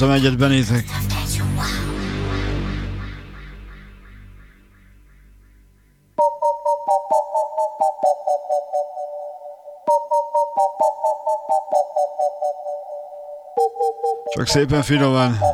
Gondoltam egyet benézek. Csak szépen finoman.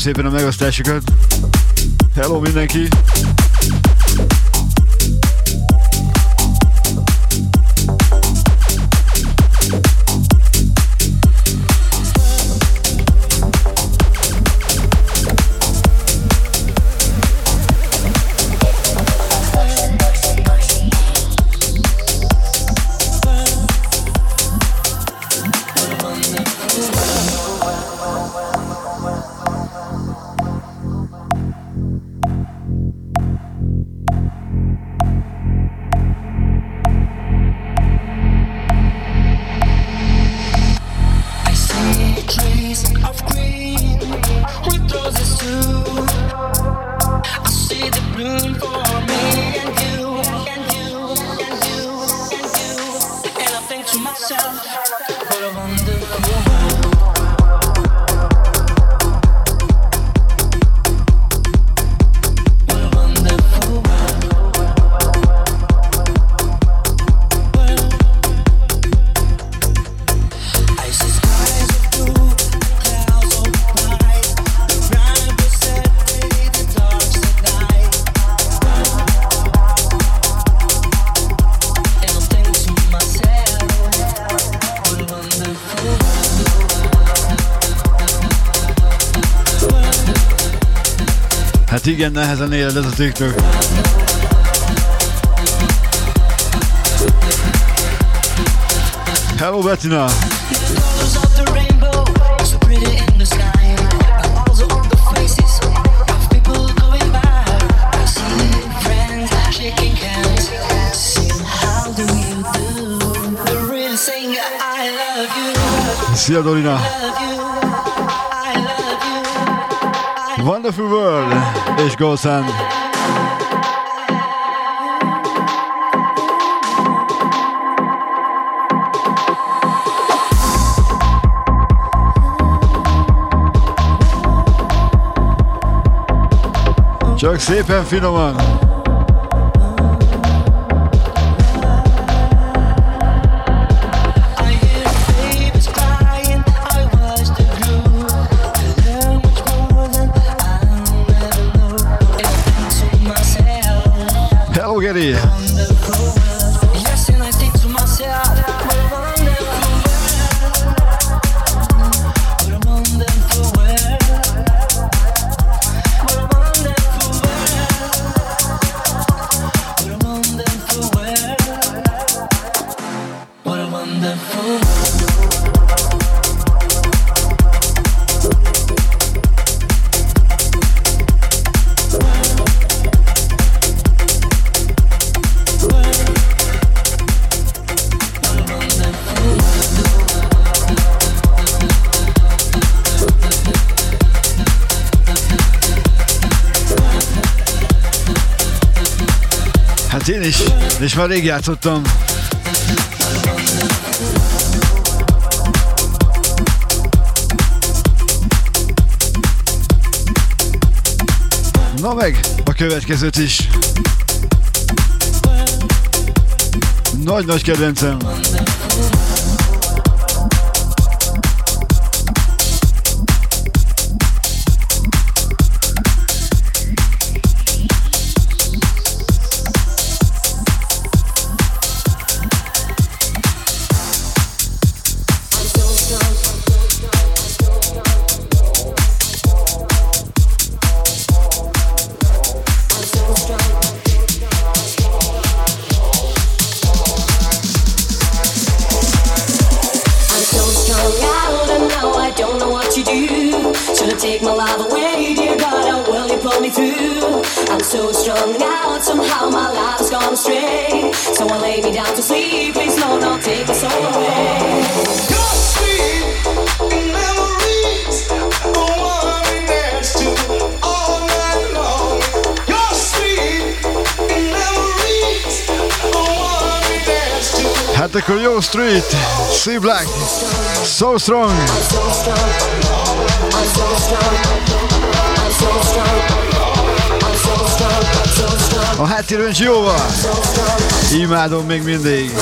Szépen a megosztásokat. Hello mindenki! Igen nehezen éled ez a TikTok. Hello Bettina! saying I love Szia Dorina! Wonderful World és Gold Sand. Csak szépen finoman! Yeah. És már rég játszottam. Na meg a következőt is. Nagy-nagy kedvencem. Street, C Black, So Strong. A háttérben jóval. Imádom még mindig.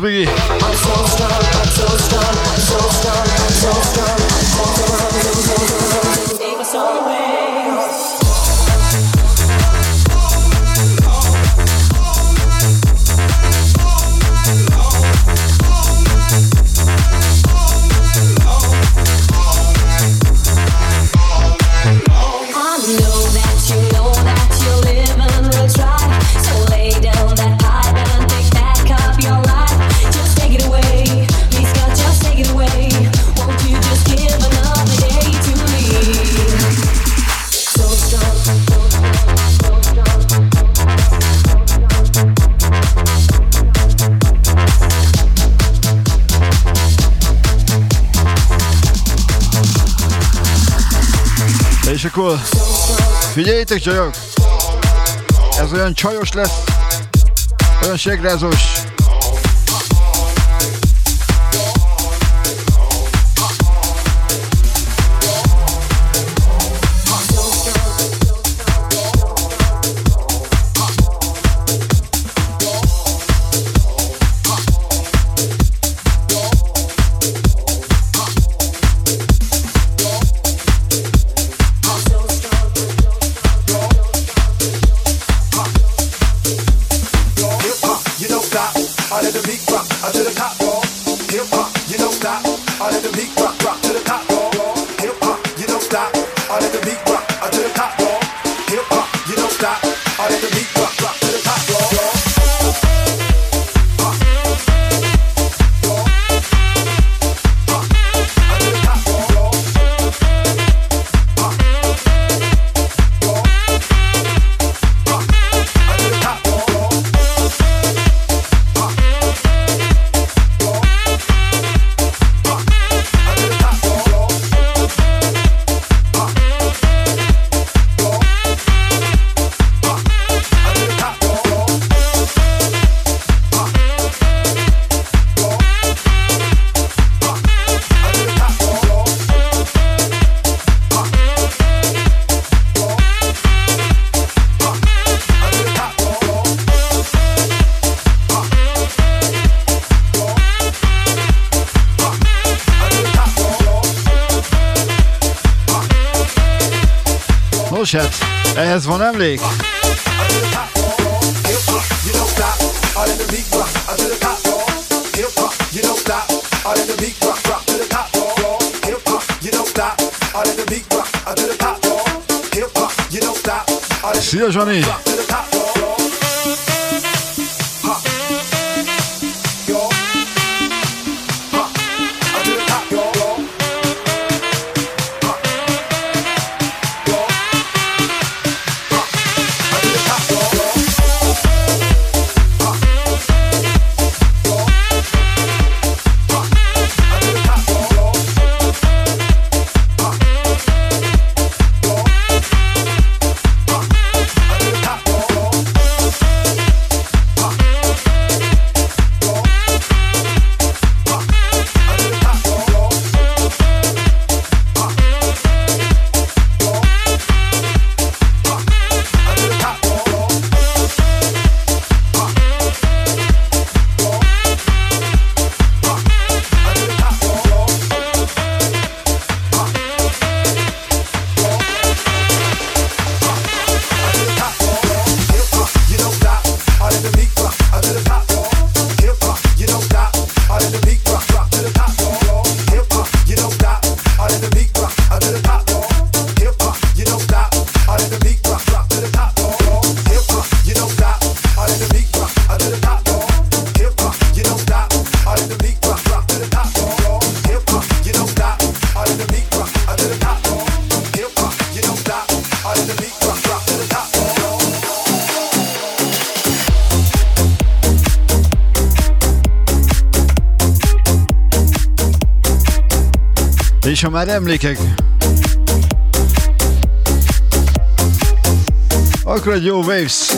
Minas, Big. Figyeljétek csajok! Ez olyan csajos lesz, olyan segrázós. Stanley. Ha már emlékek, akkor egy jó Waves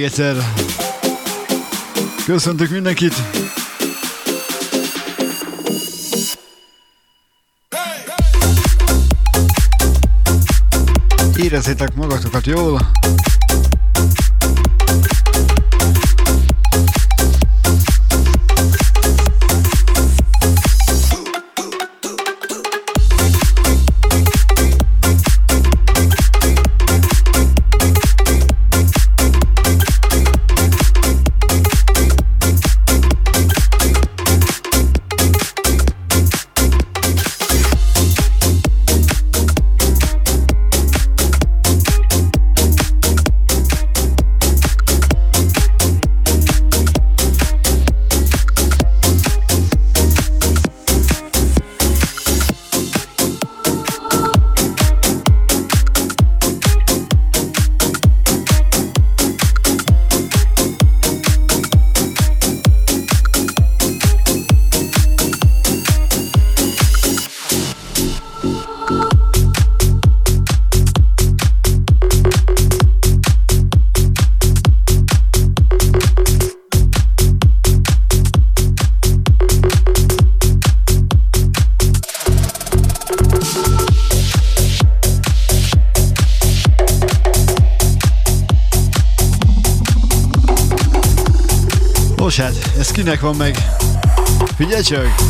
még egyszer! Köszöntök mindenkit! Érezzétek magatokat jól! Kinek van meg? Figyelj csak!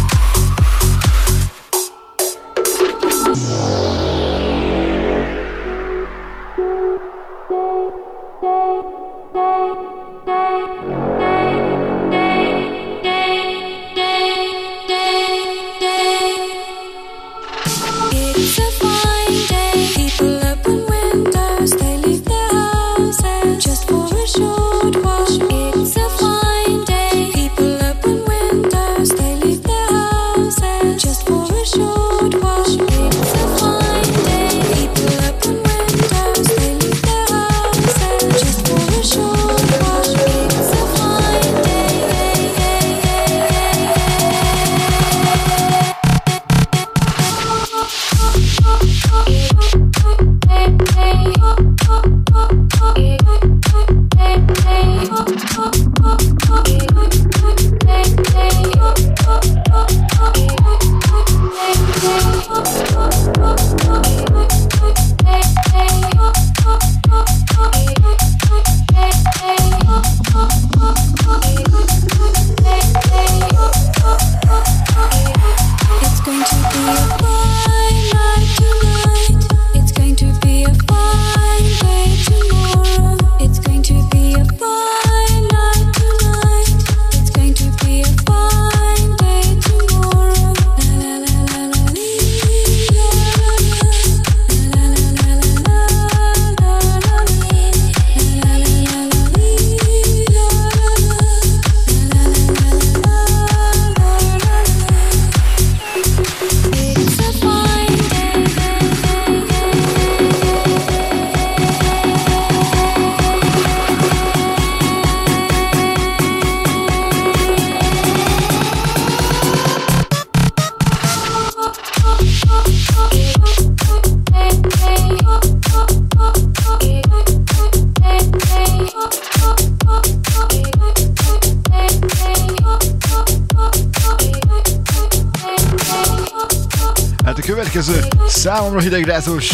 Számomra hidegrázós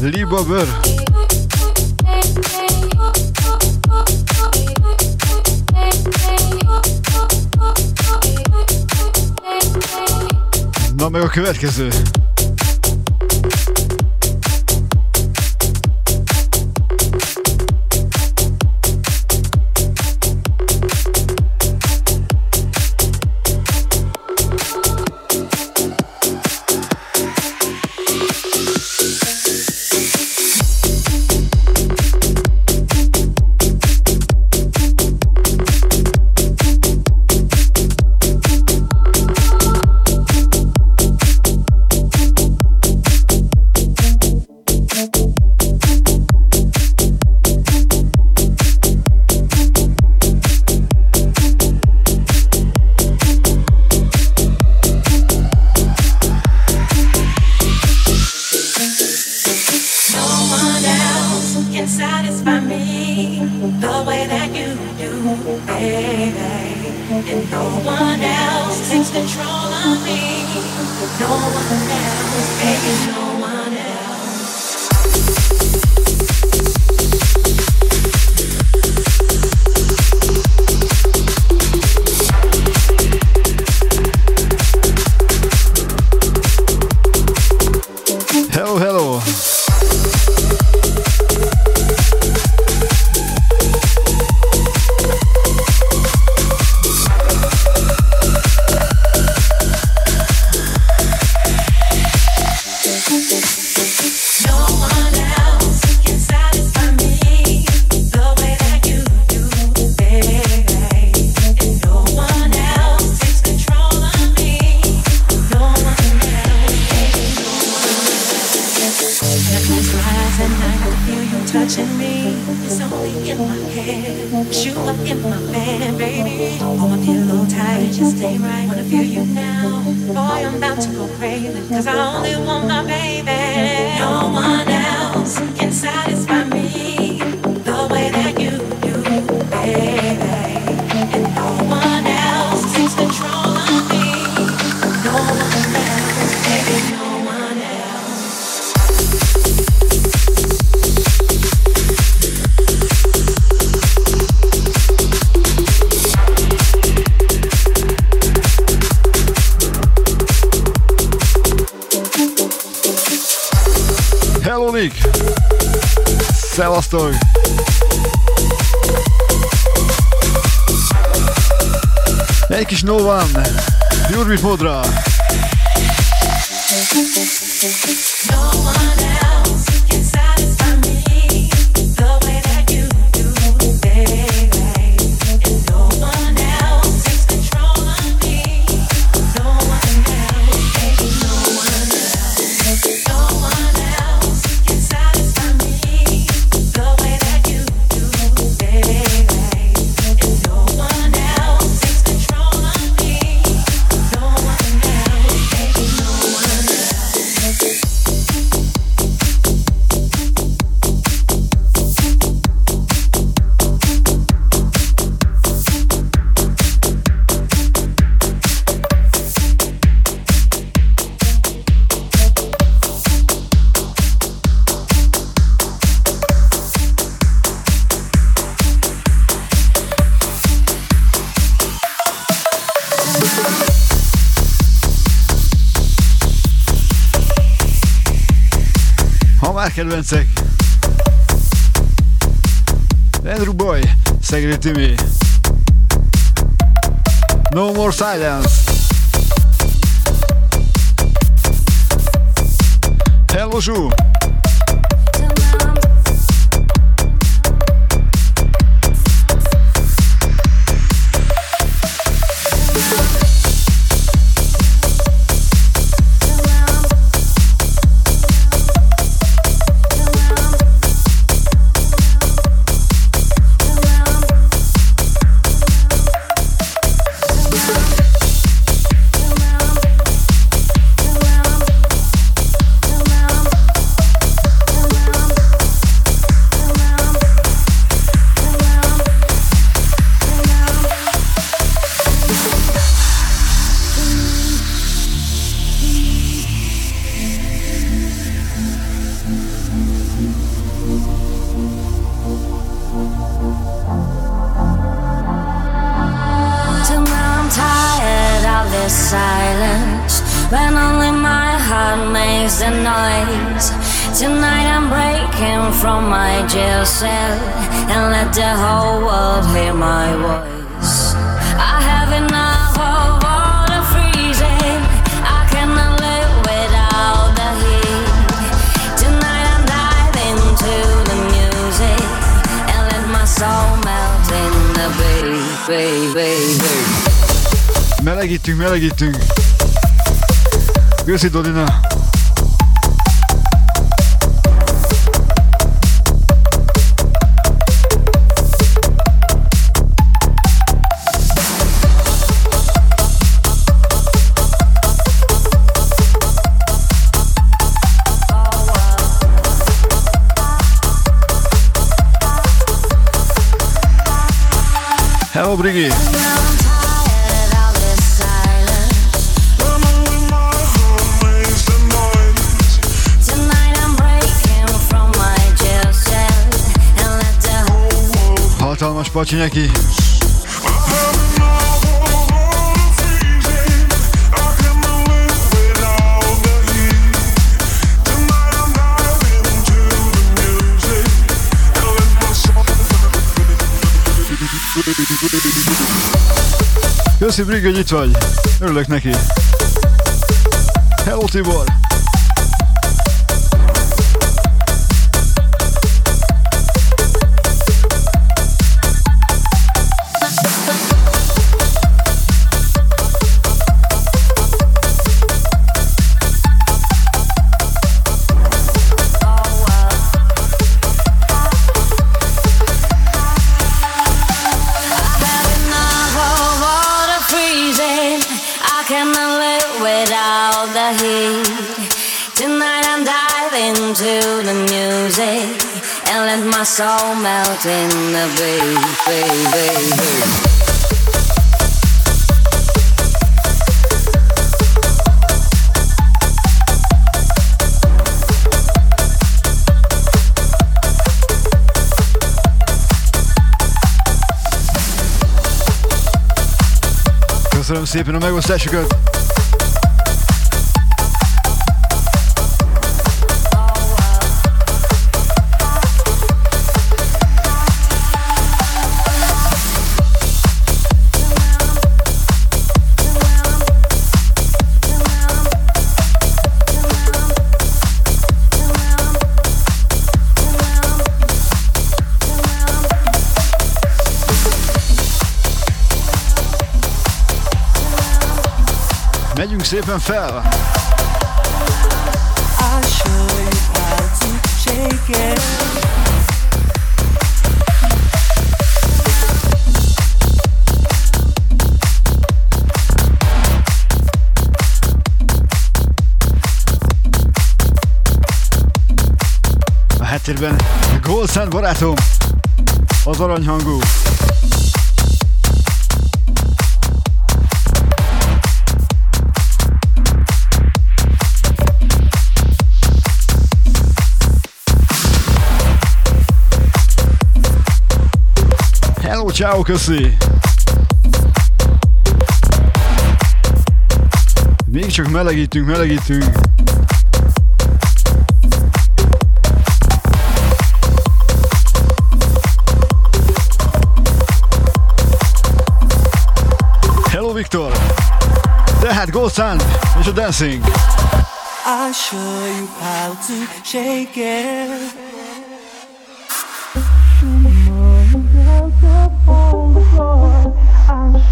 Liba bőr. Na meg a következő Szevasztok! Egy kis no van, Gyurmit módra! Kedvencek. Andrew Boy, Szegedi Timi. No More Silence. Hello, Zsú. Melegítünk. Köszi Dodina. Hármas pacsi. Köszi Brig, hogy itt vagy. Örülök neki. Hello Tibor! Soul melt in the baby. Köszönöm szépen a megosztásokat! Szépen fel! A háttérben Golszán barátom, az aranyhangú. Ciao, köszi! Még csak melegítünk, melegítünk. Hello Viktor! Tehát Gold Sun és a Dancing. I'll show you how to shake it.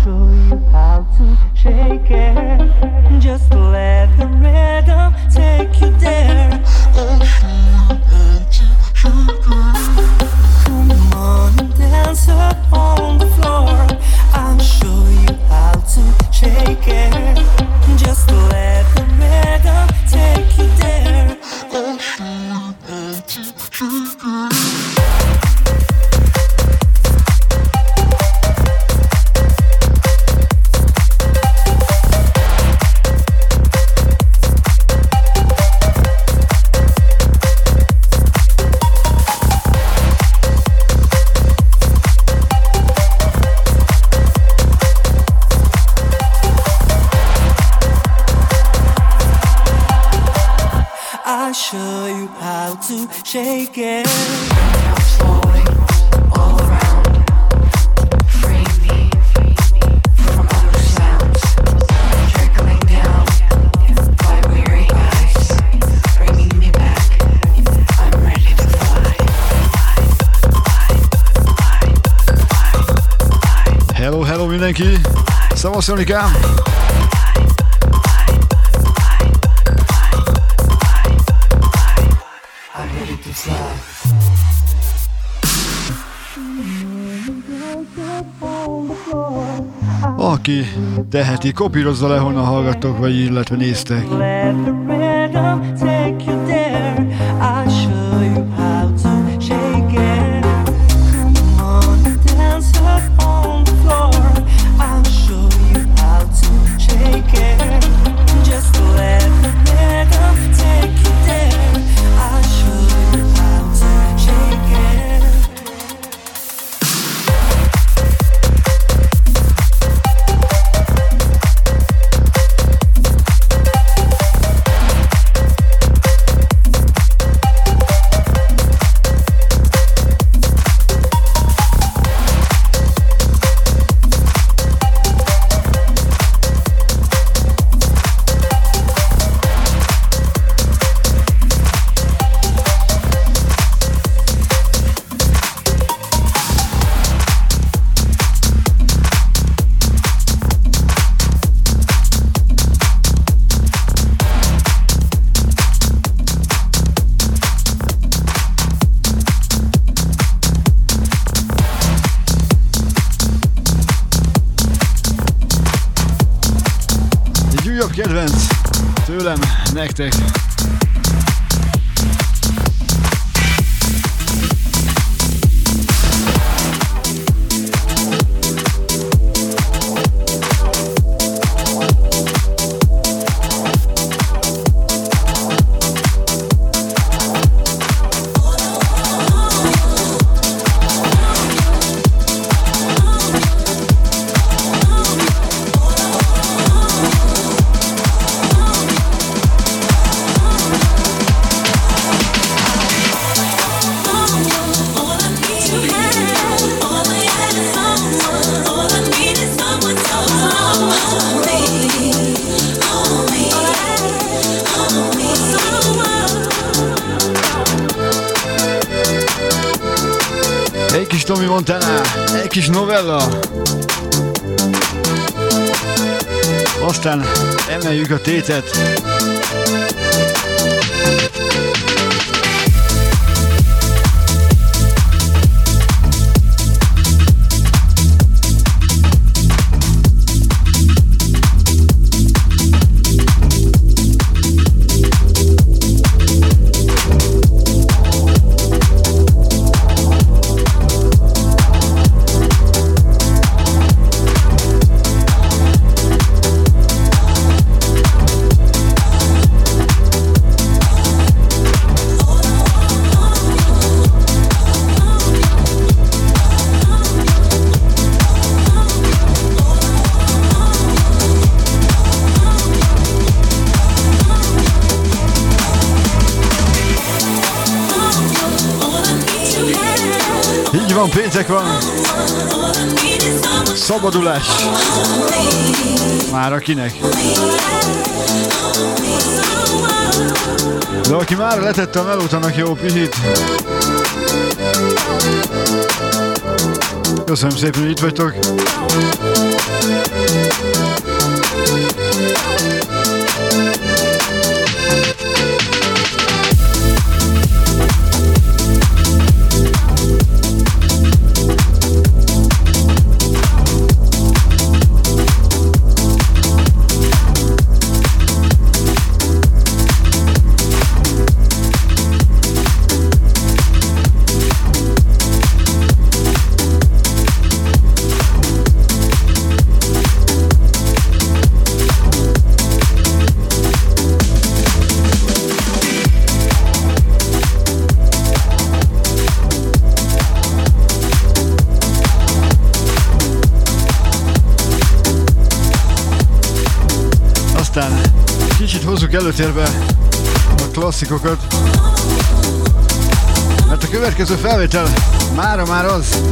show you. shaking. Hello, hello mindenki! Szavaszon, Likám! Aki teheti, kopírozza le, honnan hallgattok, vagy illetve néztek. Péntek van. Szabadulás. Már akinek. De aki már letette a melót, annak jó pihit. Köszönöm szépen, hogy itt vagytok. Előtérbe a klasszikokat. Mert a következő felvétel mára már az,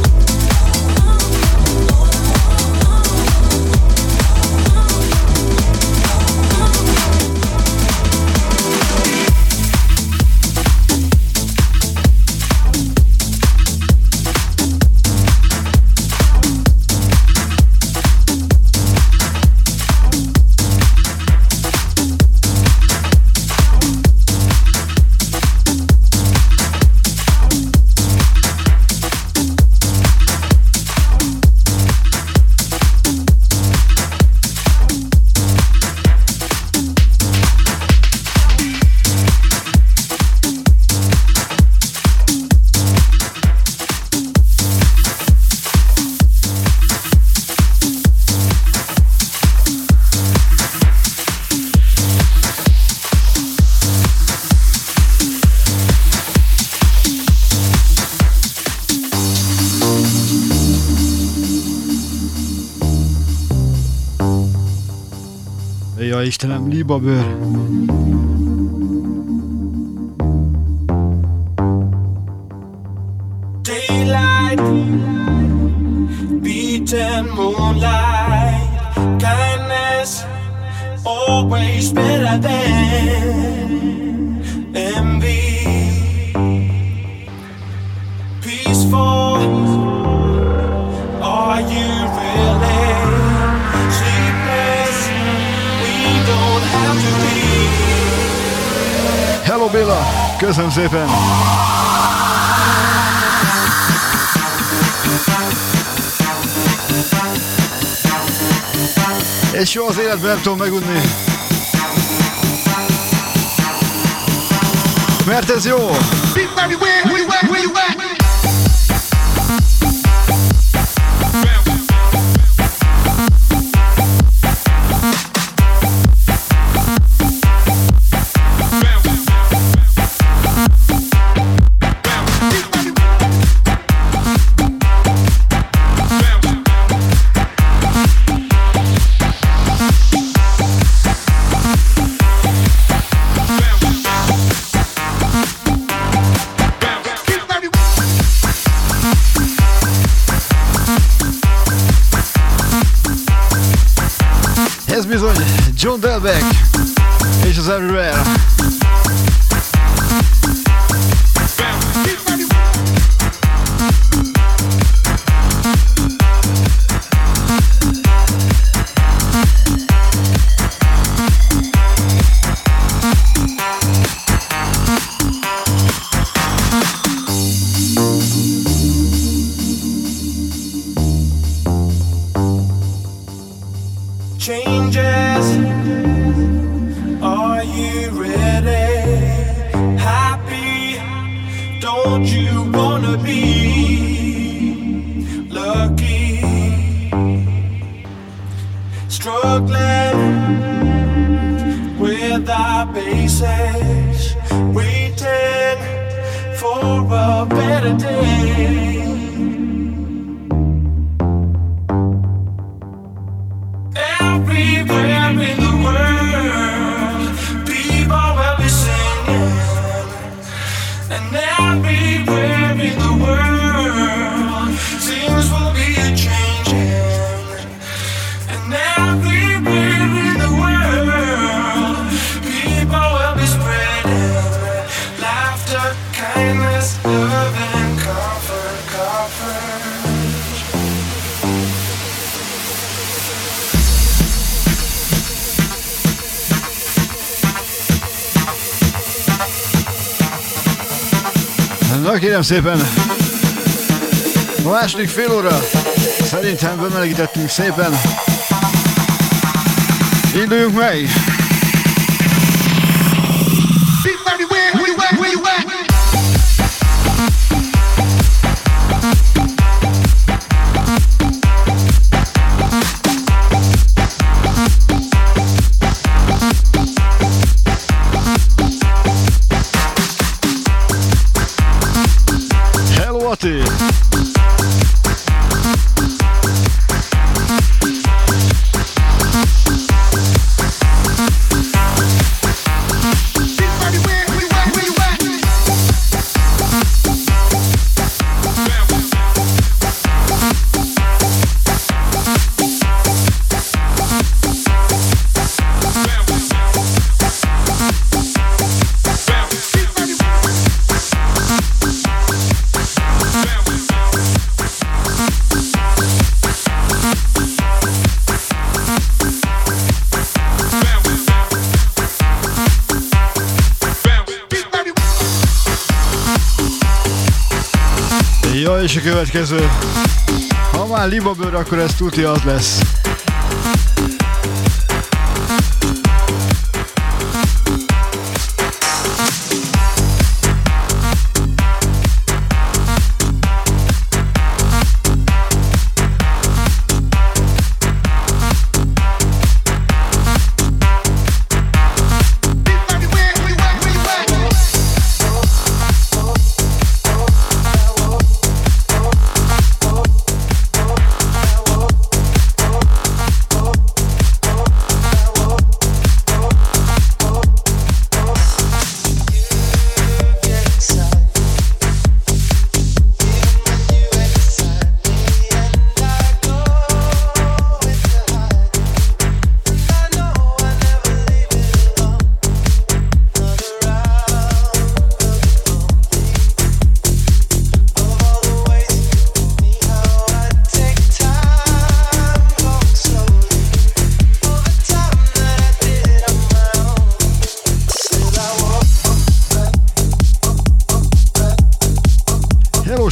ich dann am Liebhaber. soha az életben nem tudom megunni. Mert ez jó! Be where you at, where you at, where you at. John Delbeck és az Everywhere. Szépen. A második fél óra szerintem bemelegítettünk szépen. Induljunk meg! Következő. Ha már libabőr, akkor ez tuti az lesz.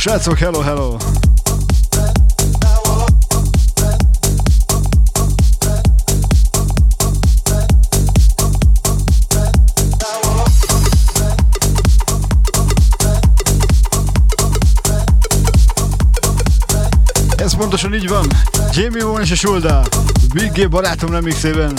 srácok, hello, hello! Ez pontosan így van. Jamie Vaughan és a Shulda. Big G barátom remixében.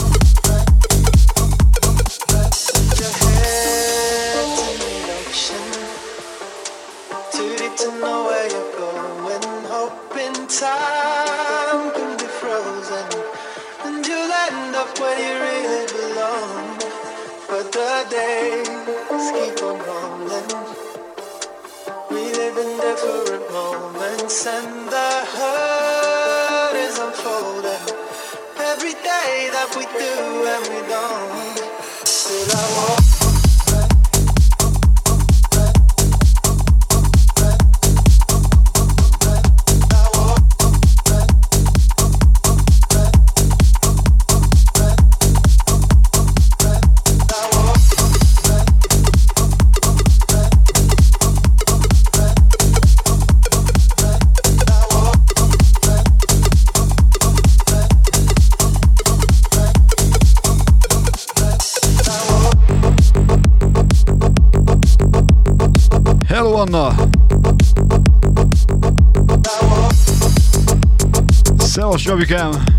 become.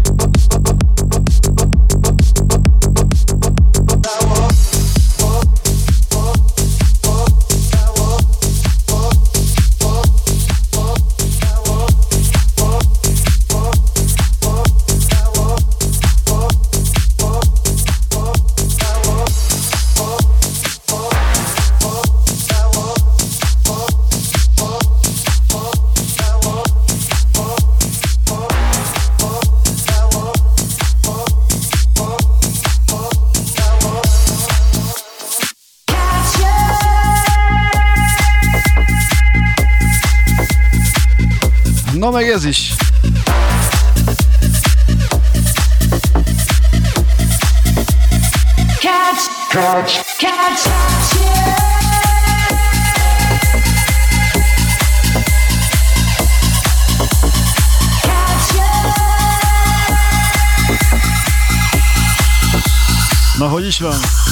Schwung.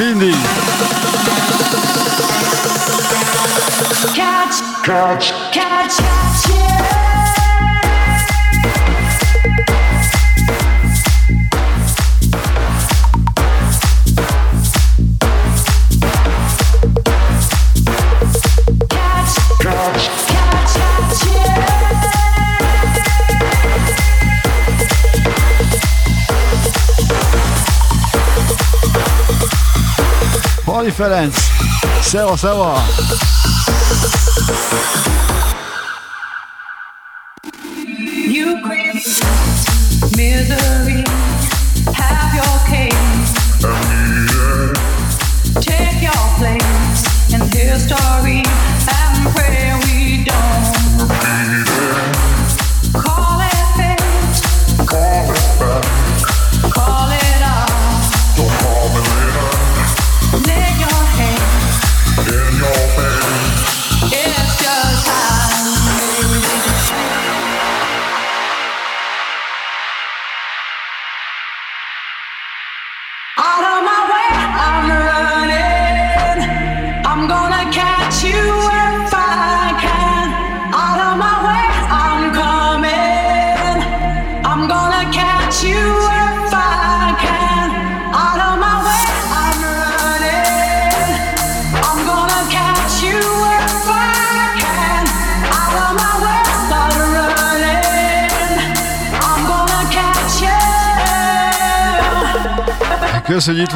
Mini. Catch, catch, catch, catch, yeah. Ferenc. Szeva, szeva!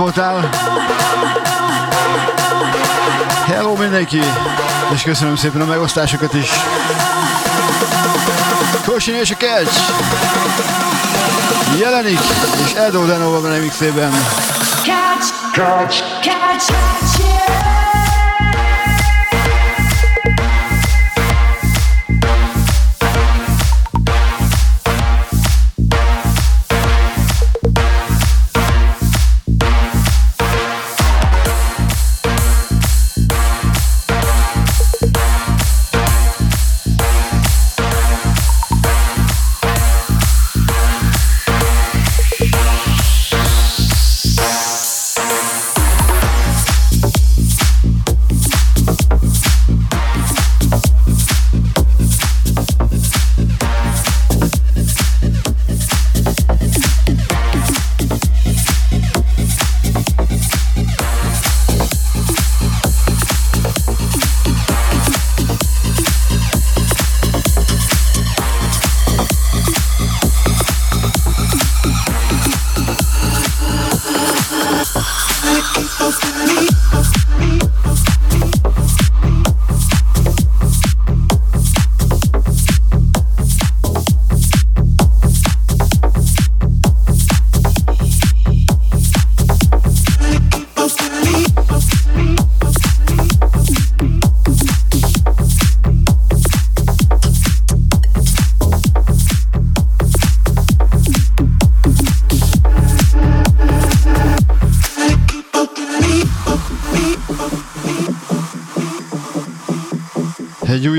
Voltál. Hello mindenki, és köszönöm szépen a megosztásokat is. Kosin és a Catch jelenik, és Edo Denova remixében. Catch, catch, catch,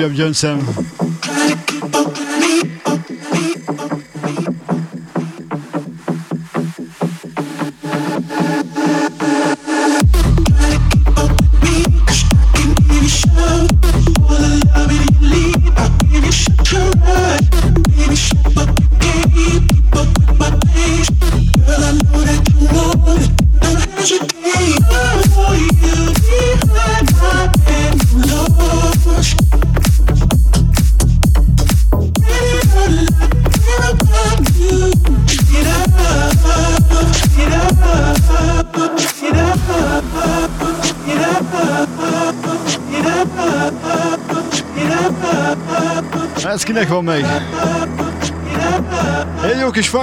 Bob Johnson.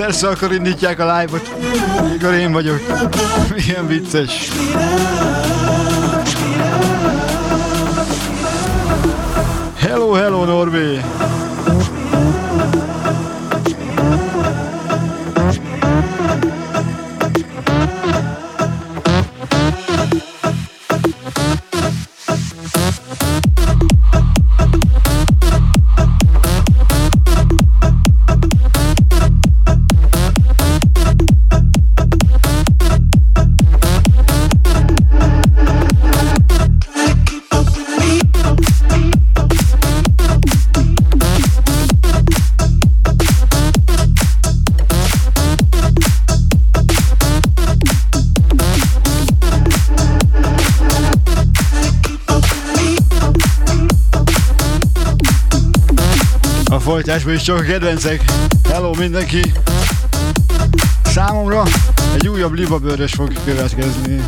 persze, akkor indítják a live-ot, mikor én vagyok. Milyen vicces. Folytásban is csak a kedvencek. Hello mindenki! Számomra egy újabb libabőrös fog következni.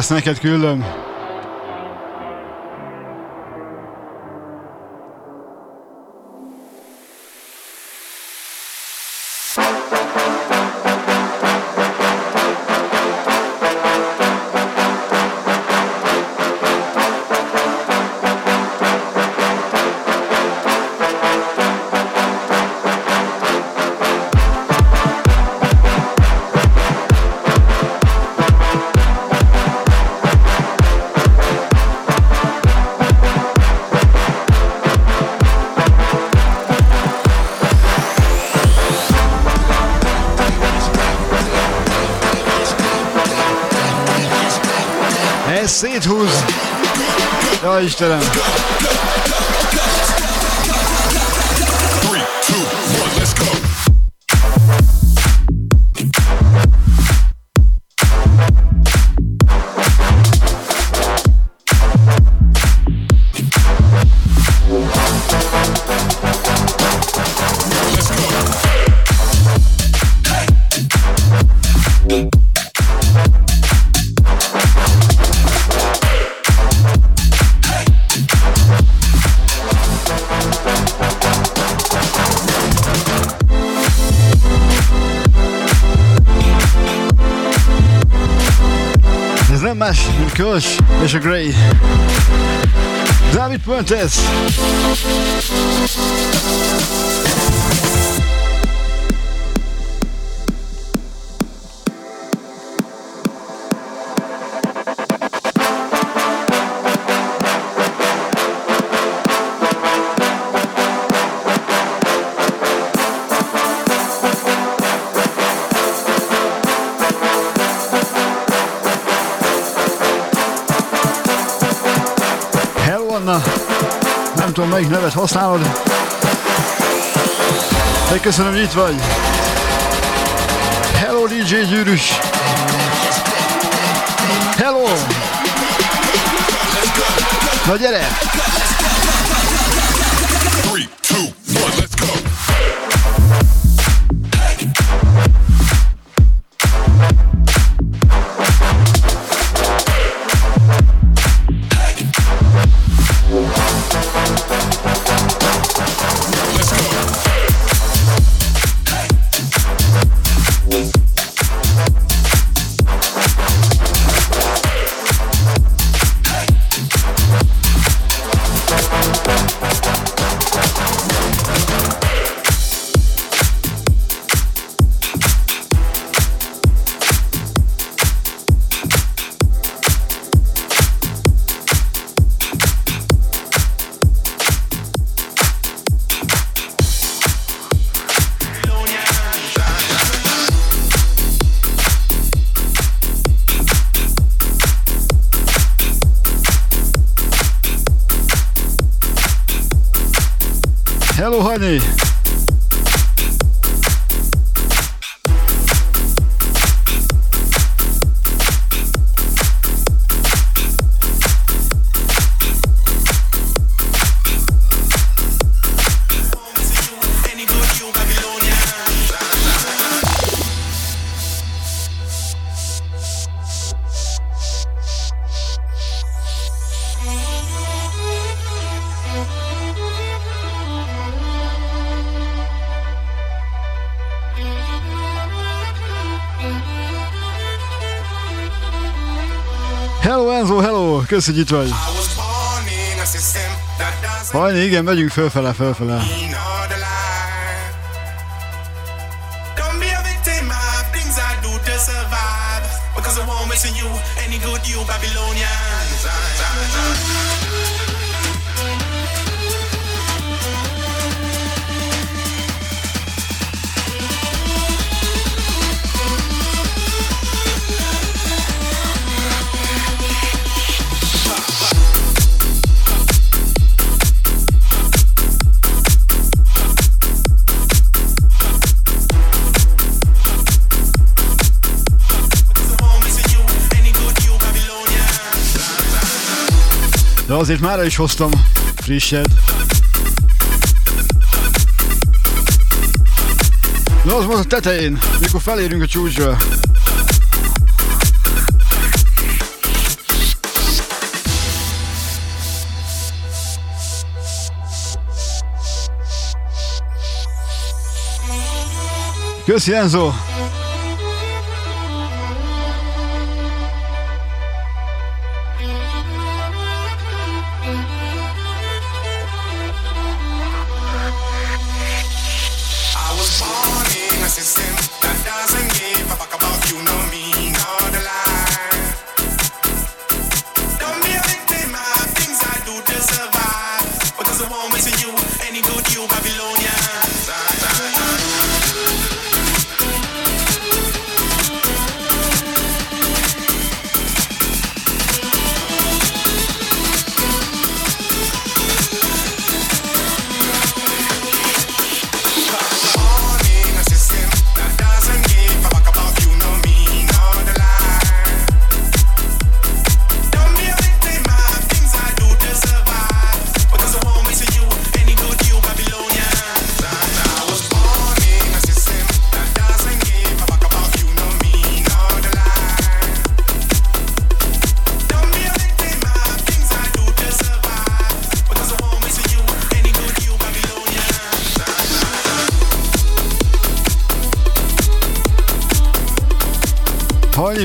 Ezt neked küldöm. Amsterdam. Kush, és a Grey. David Puentes. Melyik nevet használod. De köszönöm, hogy itt vagy. Hello DJ Gyűrűs. Hello! Na gyere! Kösz, hogy itt vagy. Hajni, igen, megyünk fölfele, fölfele. Because. azért mára is hoztam frissed De az volt a tetején, mikor felérünk a csúcsra. Köszi Enzo!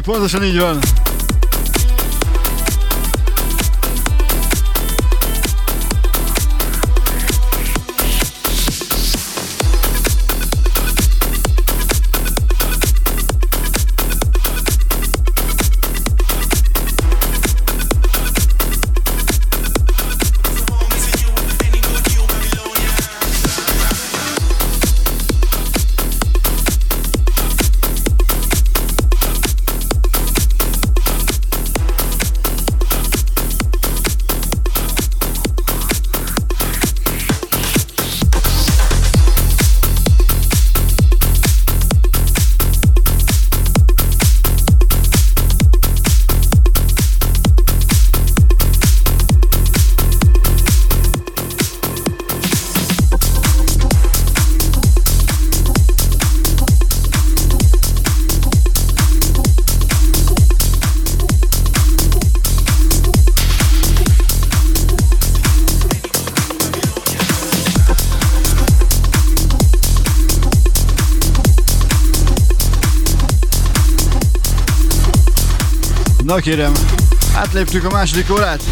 Pontosan így van. Na kérem, átléptük a második órát.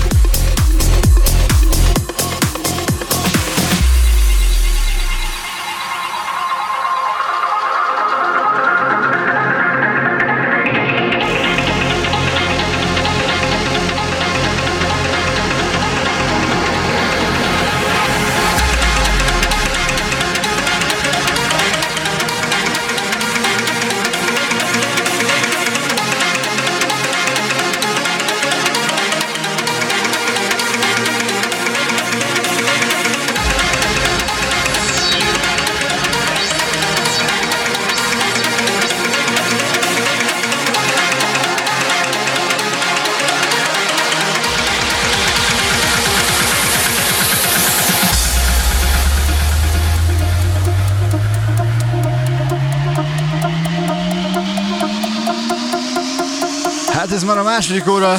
Második óra.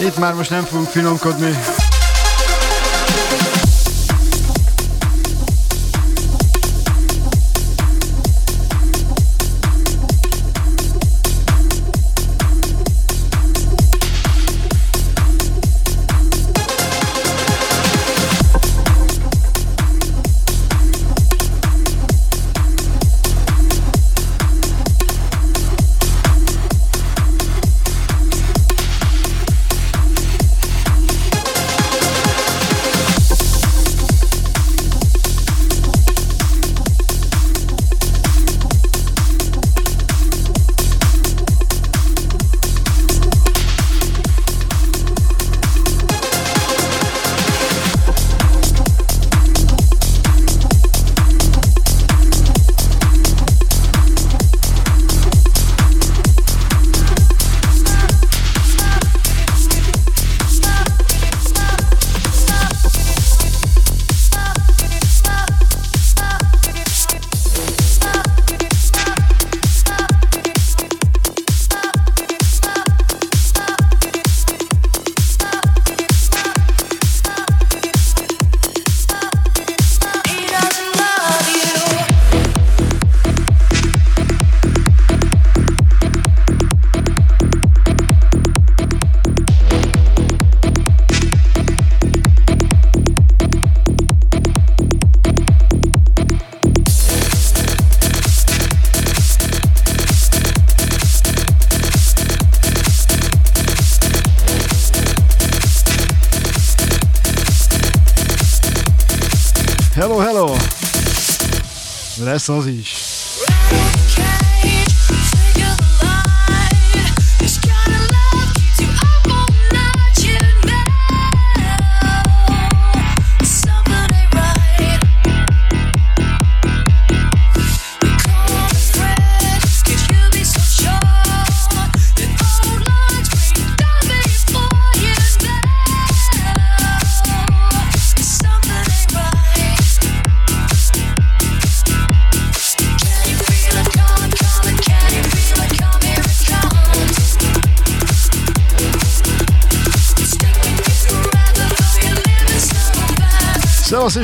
Itt már most nem fogunk finomkodni.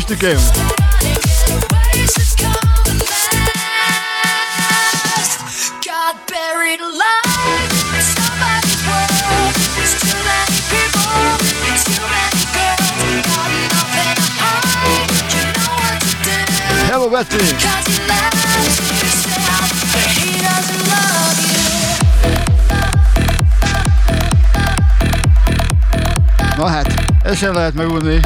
Szevasz Istikém! Hello Betty! Na hát, ezt sem lehet megúrni.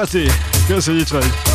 Peti, köszönjük, hogy itt vagy.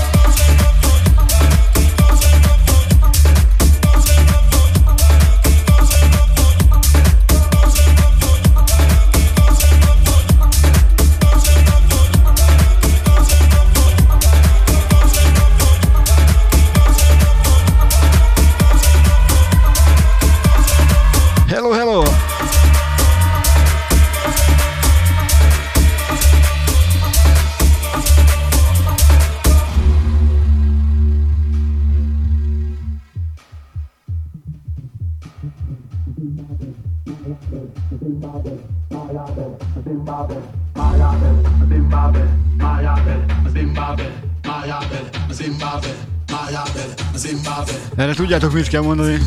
Erre tudjátok, mit kell mondani?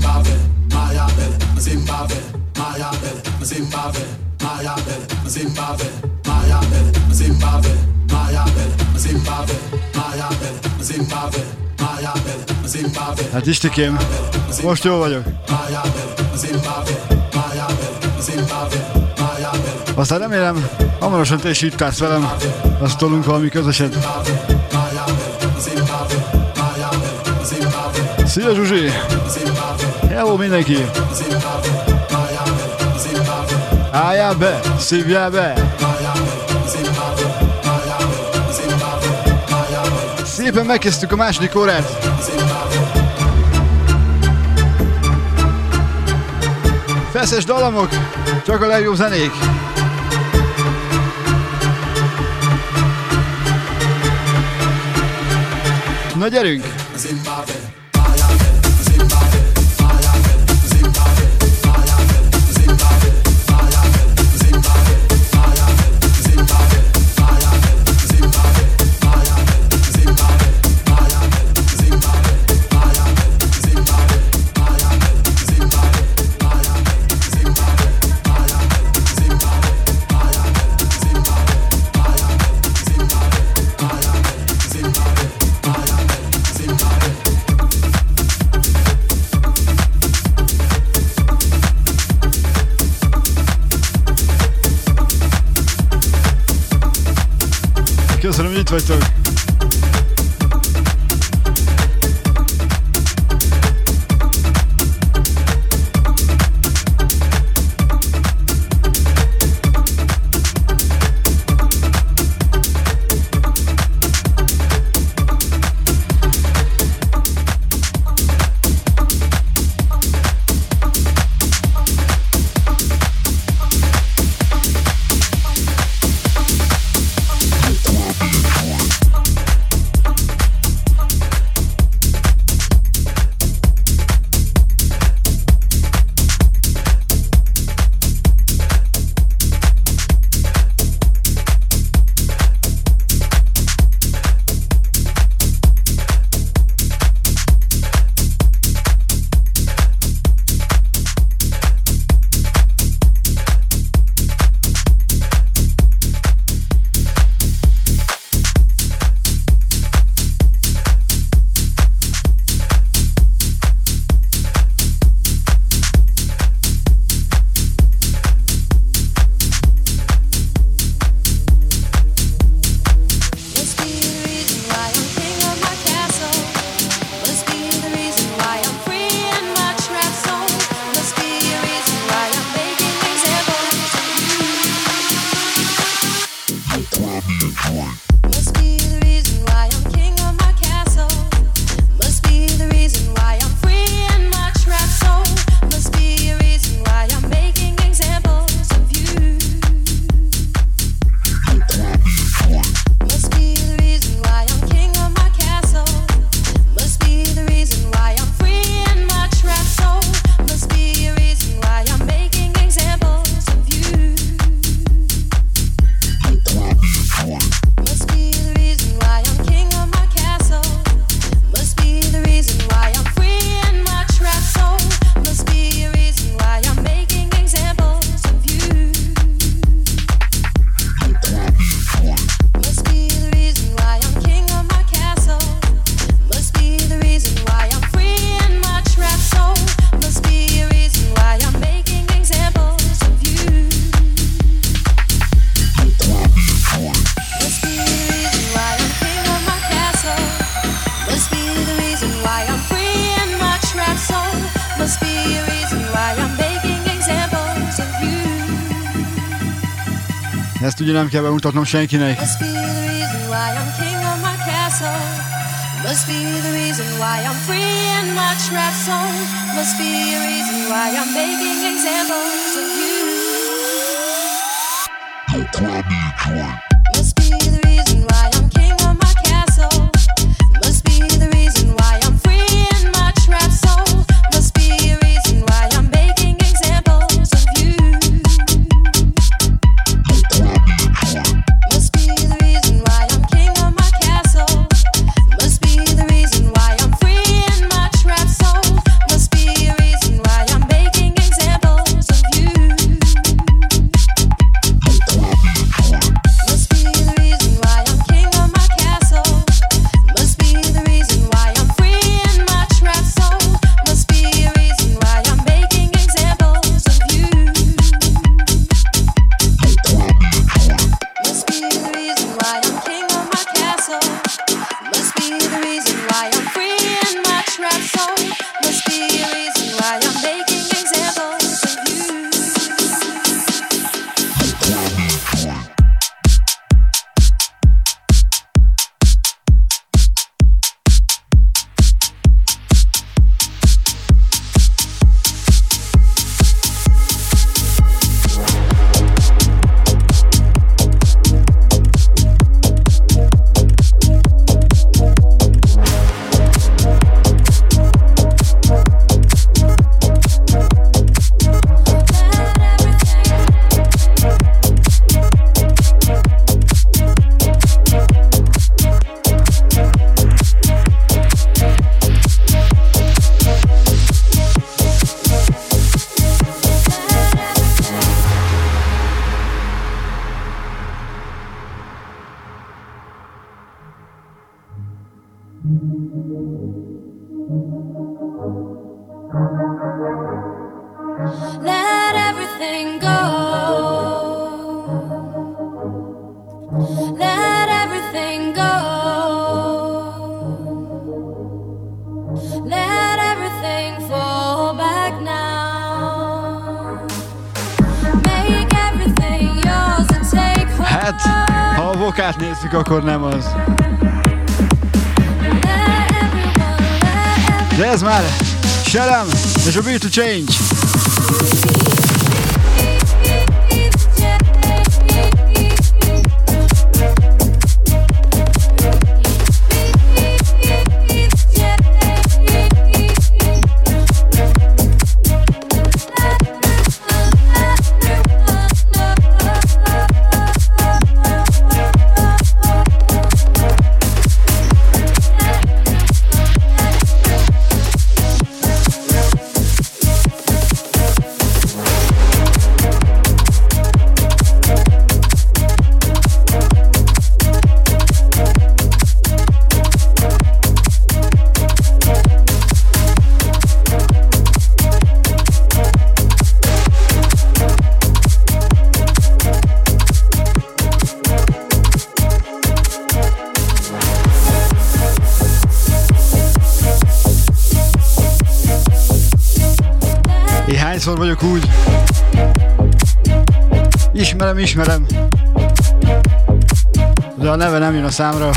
Hát Istikém, most jó vagyok. Aztán remélem, hamarosan te is itt állsz velem, azt tolunk valami közöset. Szia Zsuzsi! Hello mindenki! Álljál be! Szívjál be! Szépen megkezdtük a második órát! Feszes dalamok, csak a legjobb zenék! Na gyerünk! Zimbabwe. Nem kell bemutatnom senkinek. Must be the reason why I'm free in my trap zone. Must be the reason why I'm making examples of you. Don't grab me a joint. Akkor nem Ismerem. De a neve nem jön a számra.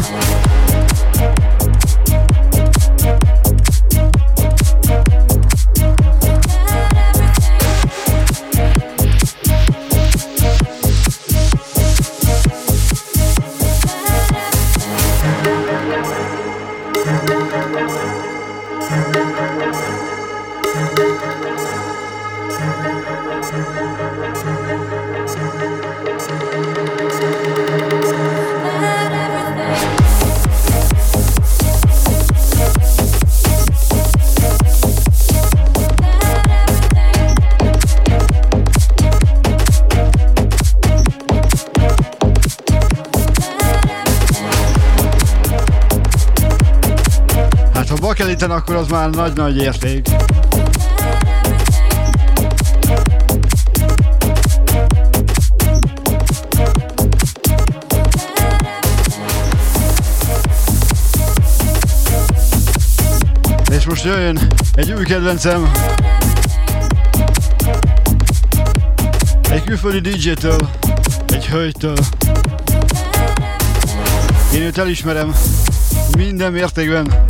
Bakeliten, akkor az már nagy-nagy érték. És most jöjjön egy új kedvencem. Egy külföldi DJ-től, egy hölgytől. Én őt elismerem minden mértékben.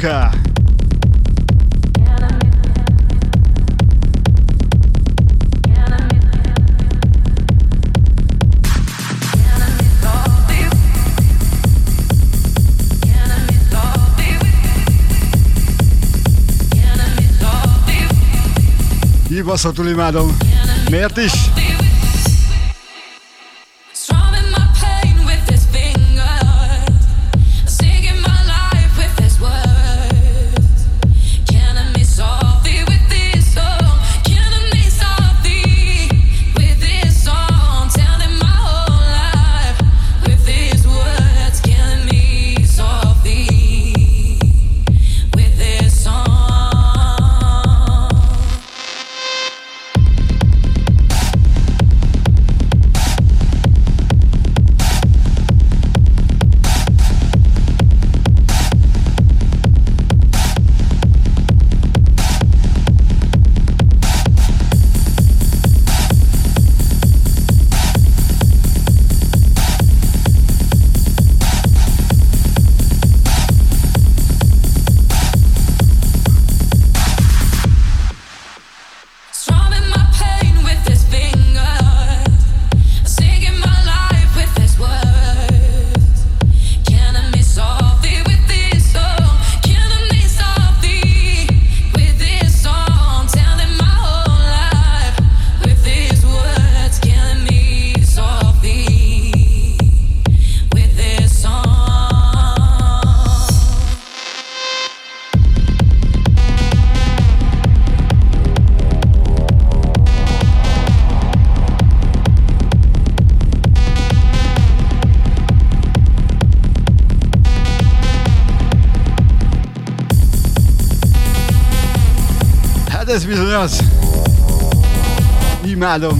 Luca. Kibaszatul imádom. Miért is? Ez bizony az.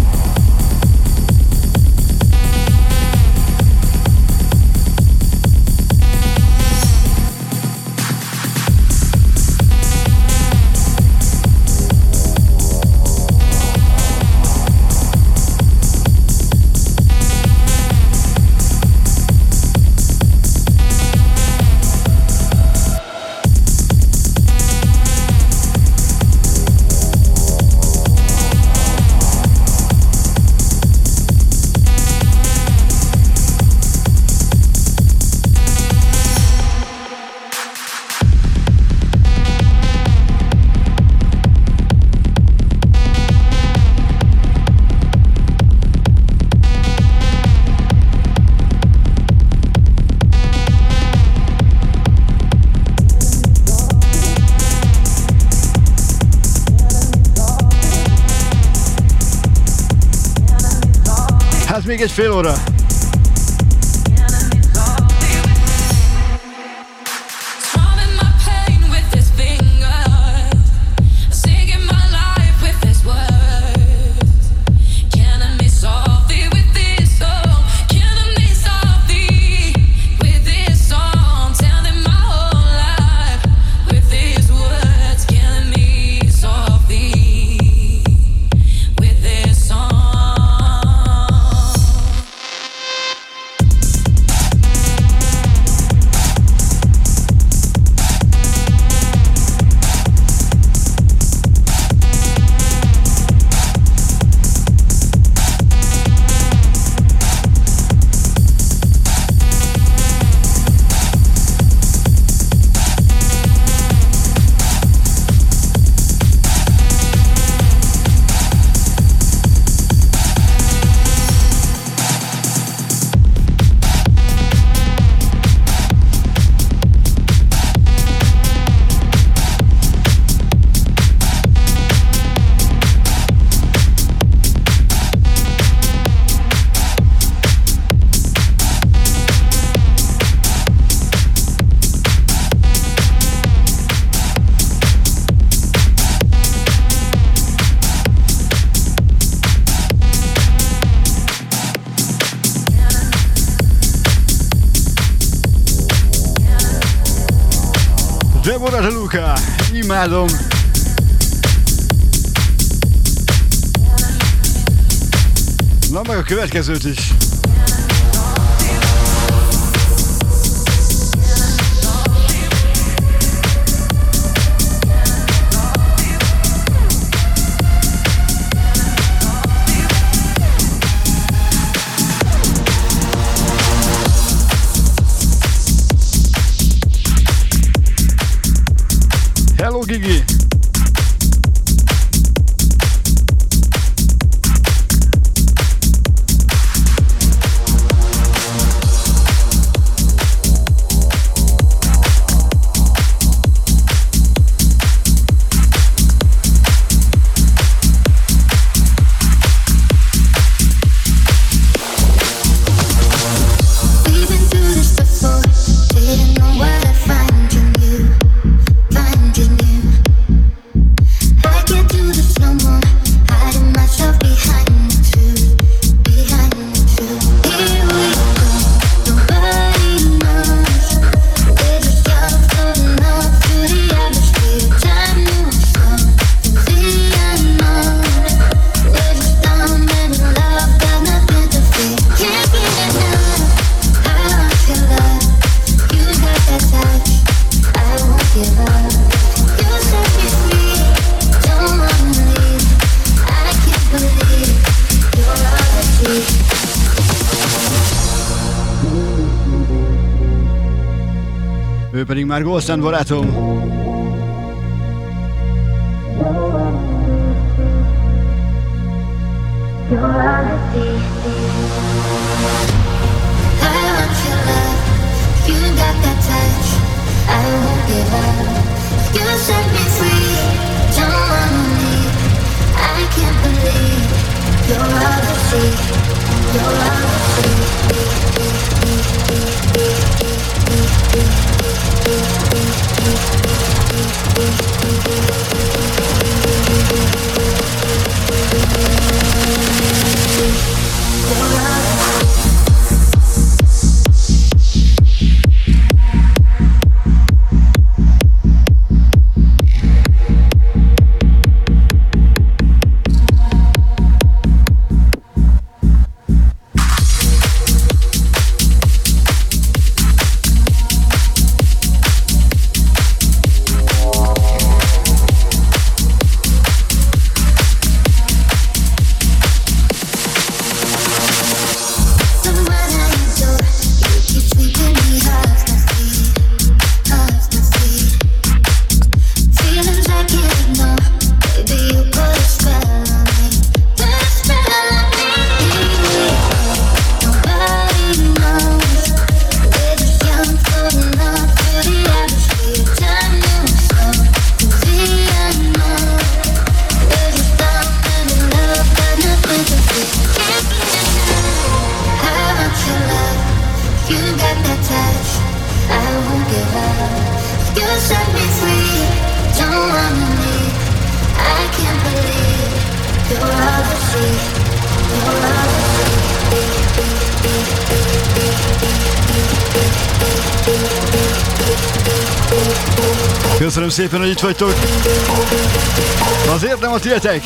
Imádom. még óra. imádom. Na meg a következőt is. Már Golszán barátom. You szépen, hogy itt vagytok. Azért nem a tietek.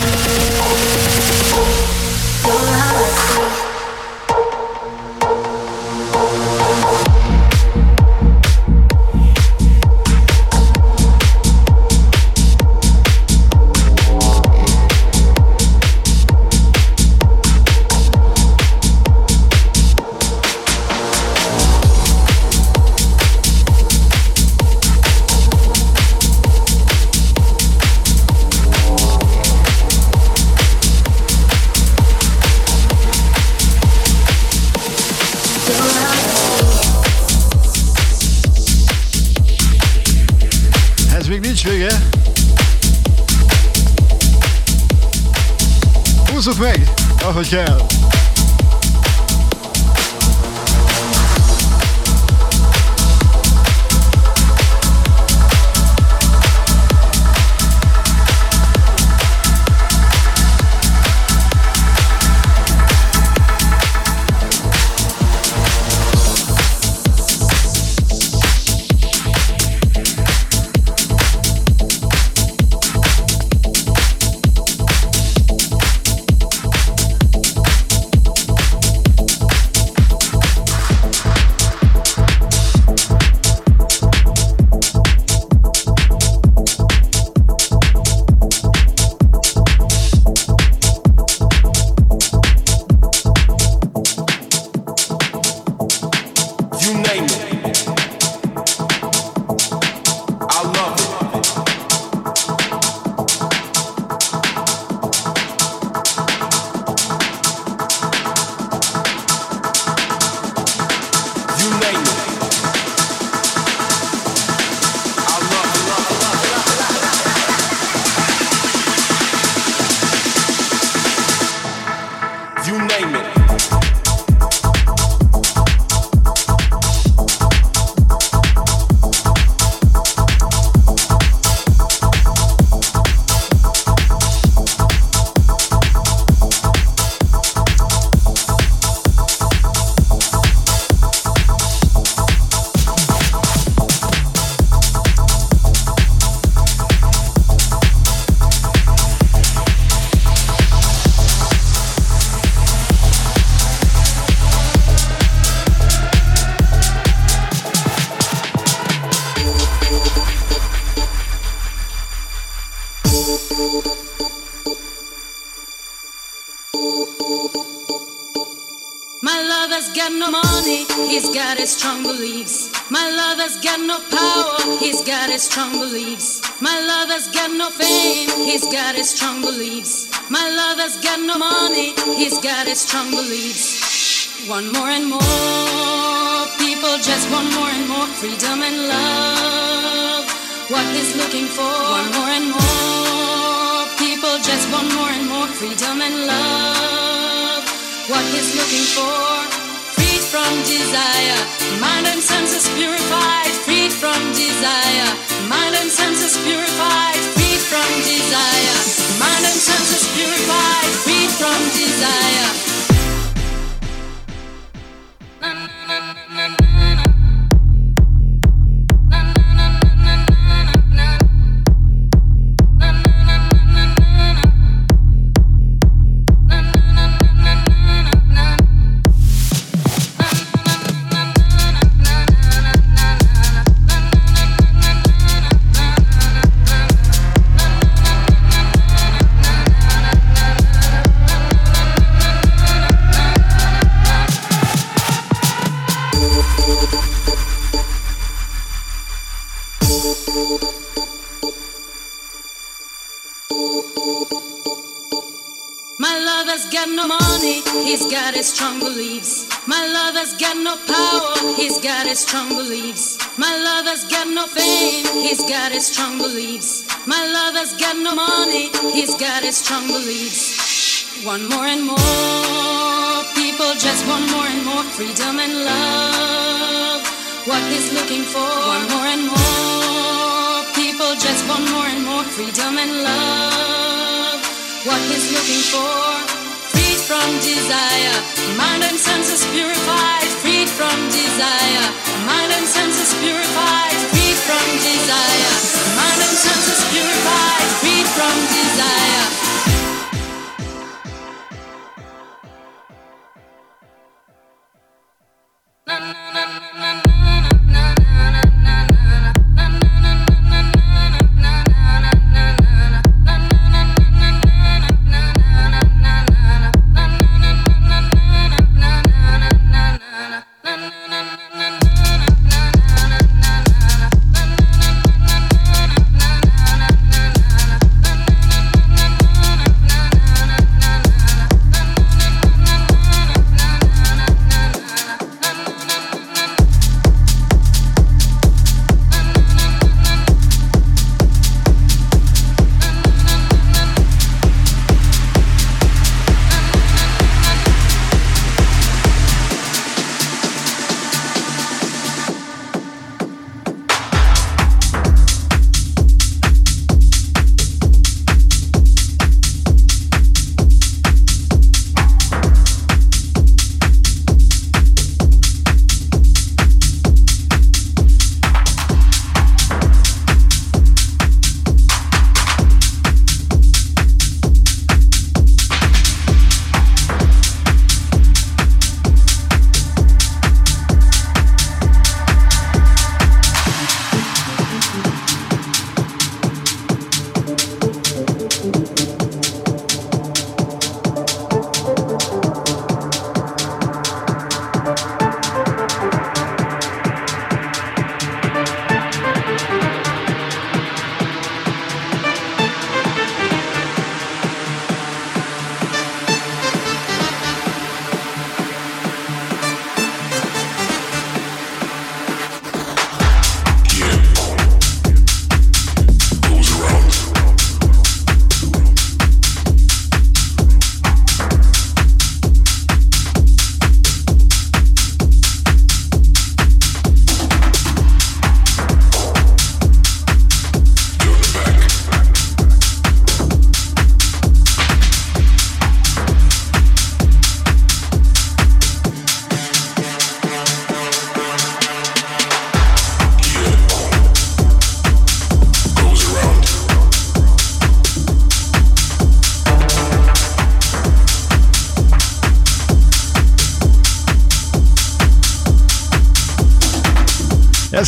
One more and more people just want more and more freedom and love. What is looking for? One more and more people just want more and more freedom and love. What is looking for? Freed from desire, mind and senses purified. Freed from desire, mind and senses purified. Freed from desire, mind and senses purified. From desire. Strong beliefs. My lover's got no power, he's got his strong beliefs. My lover's got no fame, he's got his strong beliefs. My lover's got no money, he's got his strong beliefs. One more and more people just want more and more freedom and love. What he's looking for, one more and more people just want more and more freedom and love. What he's looking for from desire, mind and senses purified, freed from desire, mind and senses purified, freed from desire, mind and senses purified, freed from desire.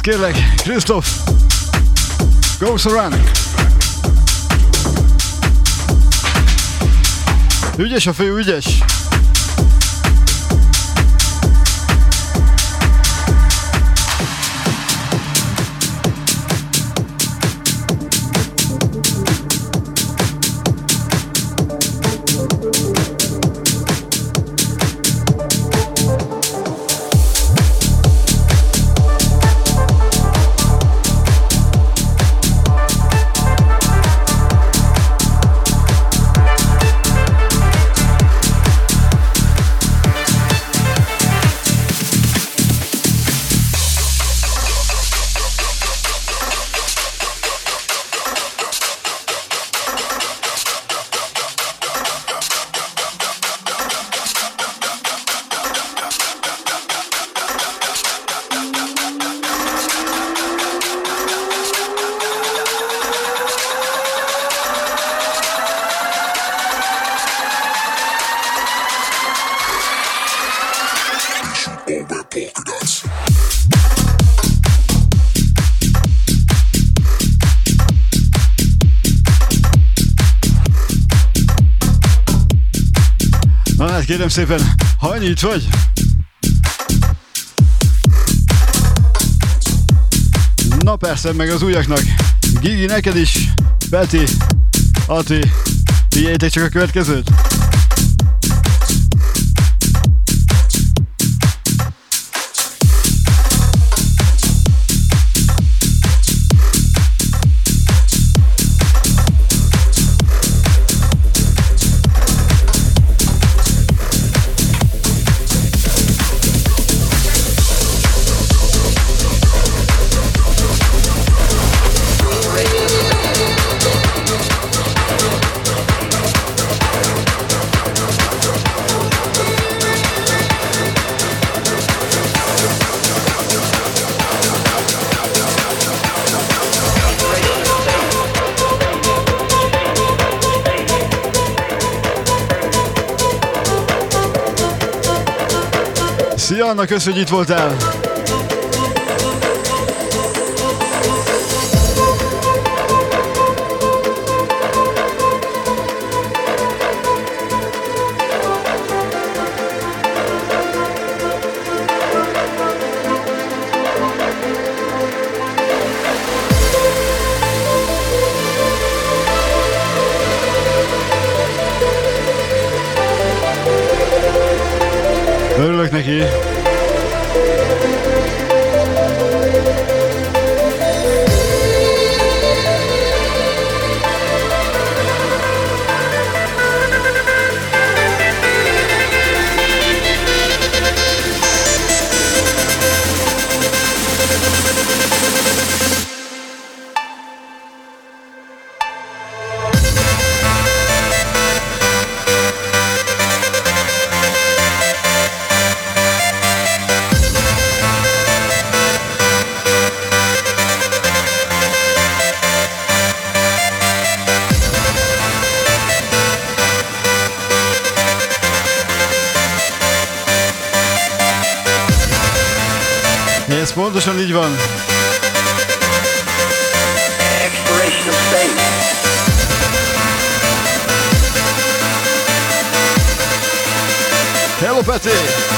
Kérlek, Krisztof! Go Saran! Ügyes a fő, ügyes! Kérem szépen, ha itt vagy, Na persze, meg az újaknak. Gigi, neked is. Peti, Ati, figyeljétek csak a következőt. Annak köszönjük, hogy itt voltál! van, így van. Hello, Peti!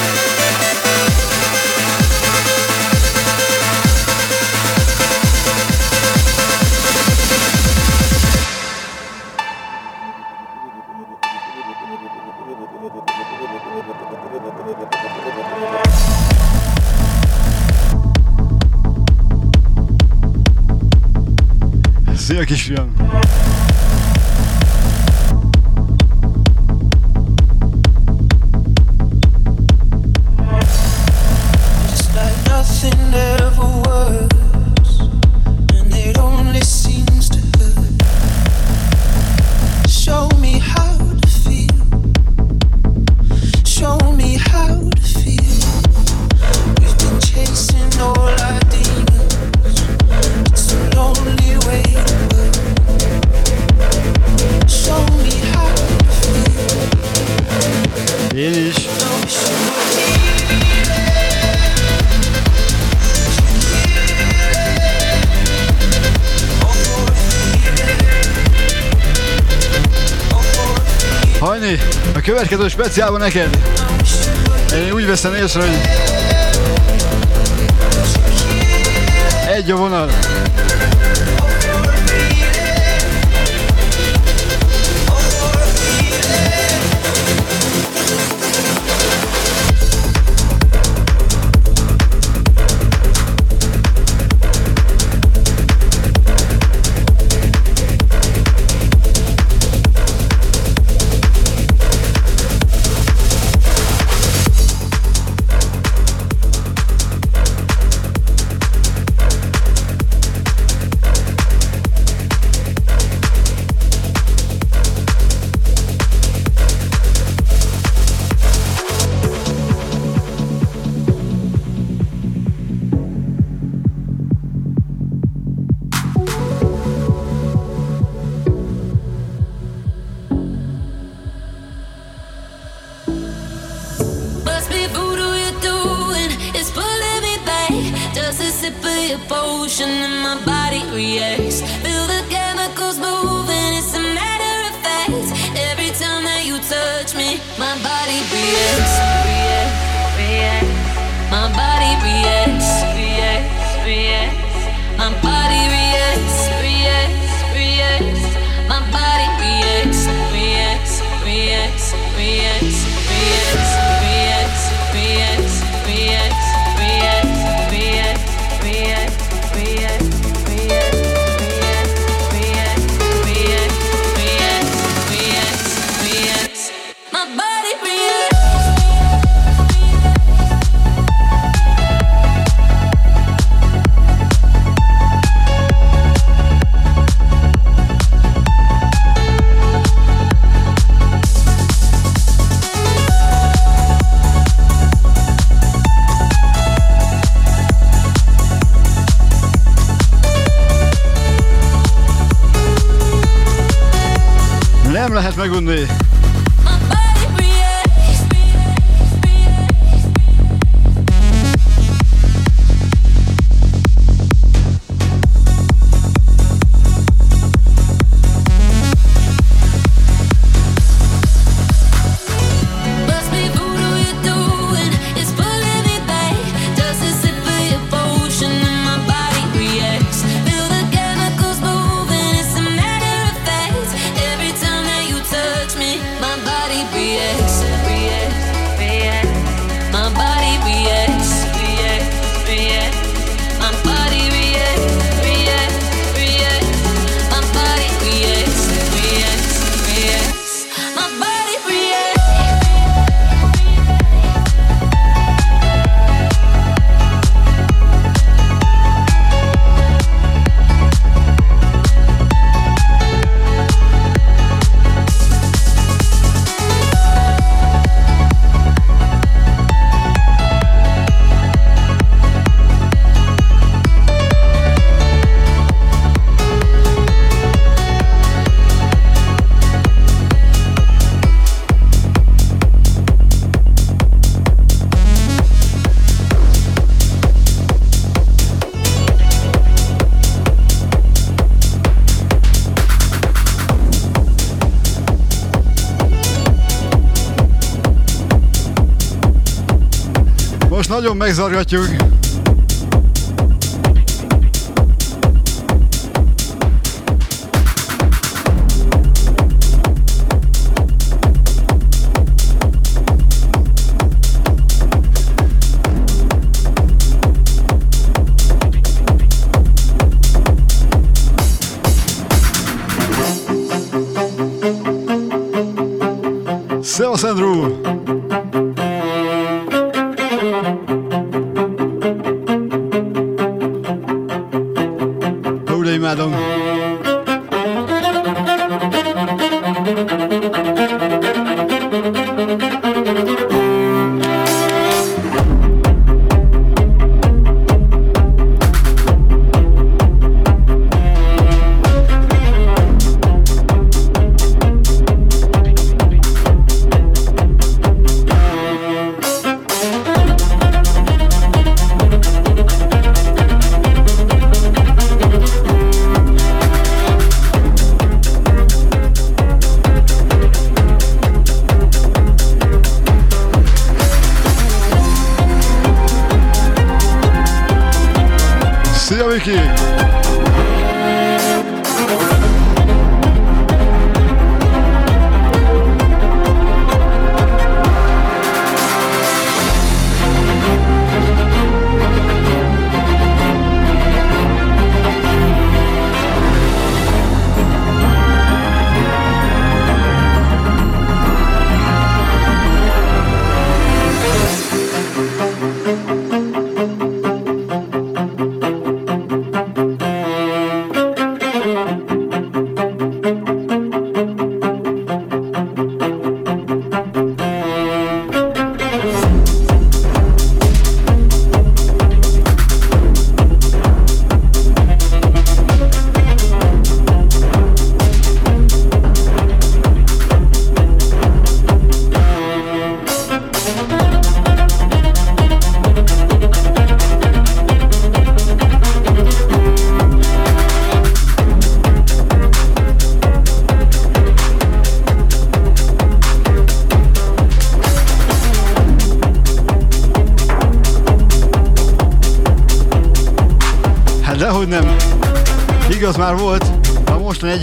Down Again. nagyon megzargatjuk.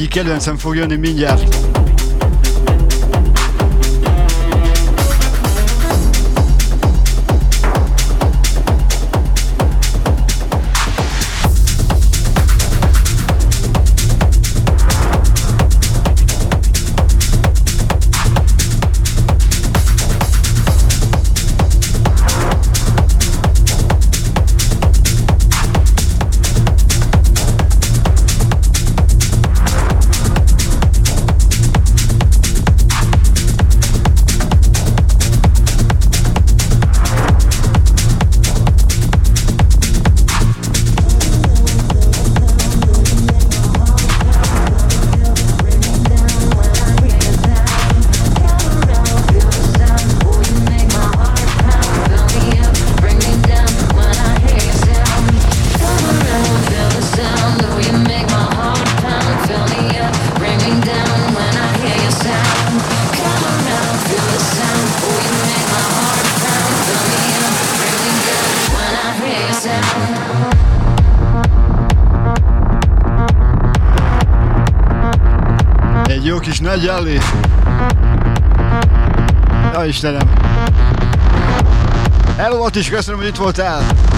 musicale d'un symphorien de milliards. is köszönöm, hogy itt voltál!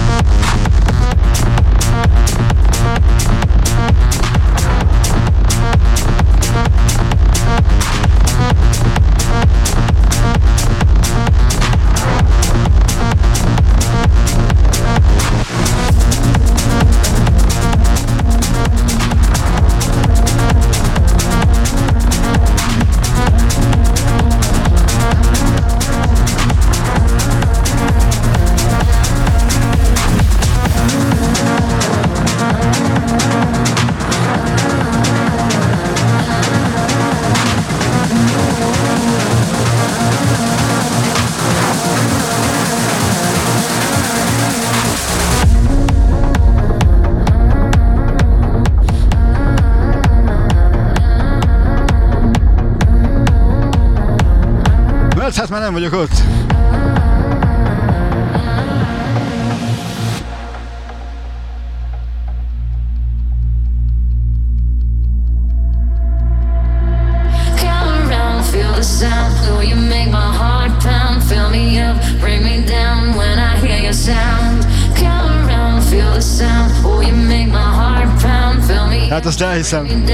Azt elhiszem.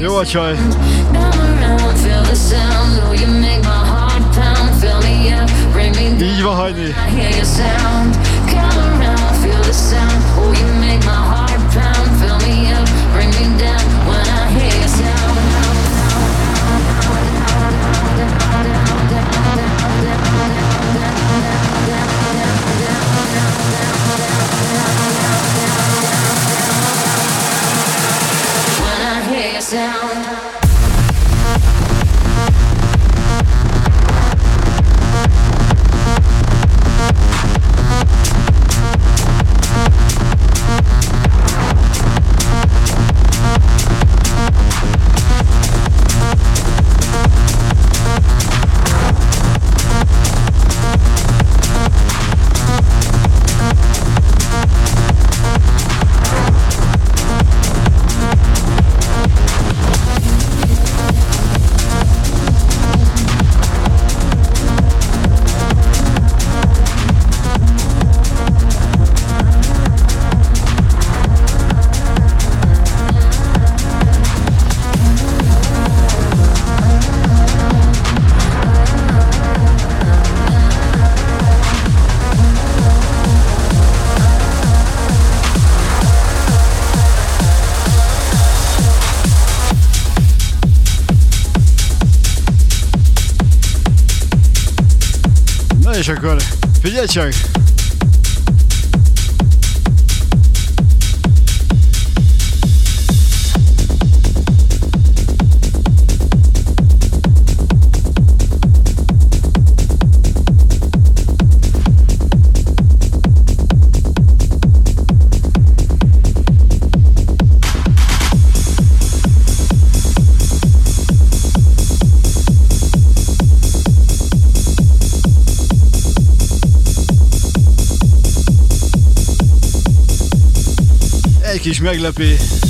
Jó a csaj. Richard. Figyelj csak! kis meglepé. Beti.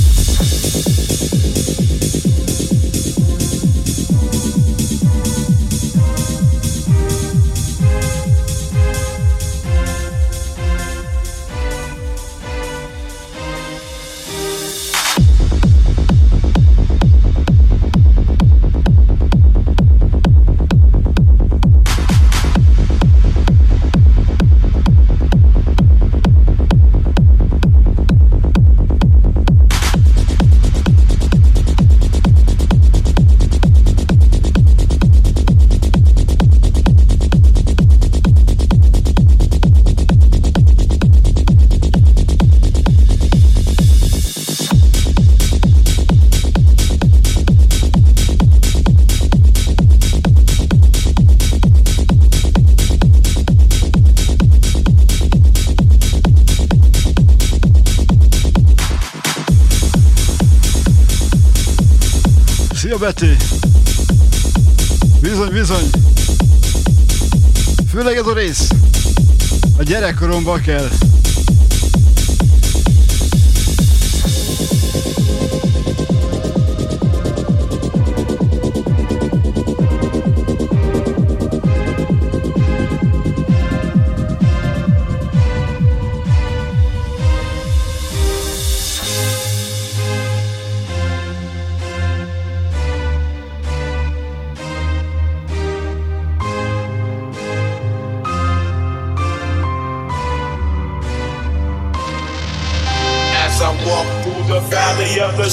Rész. A gyerekkoromban kell.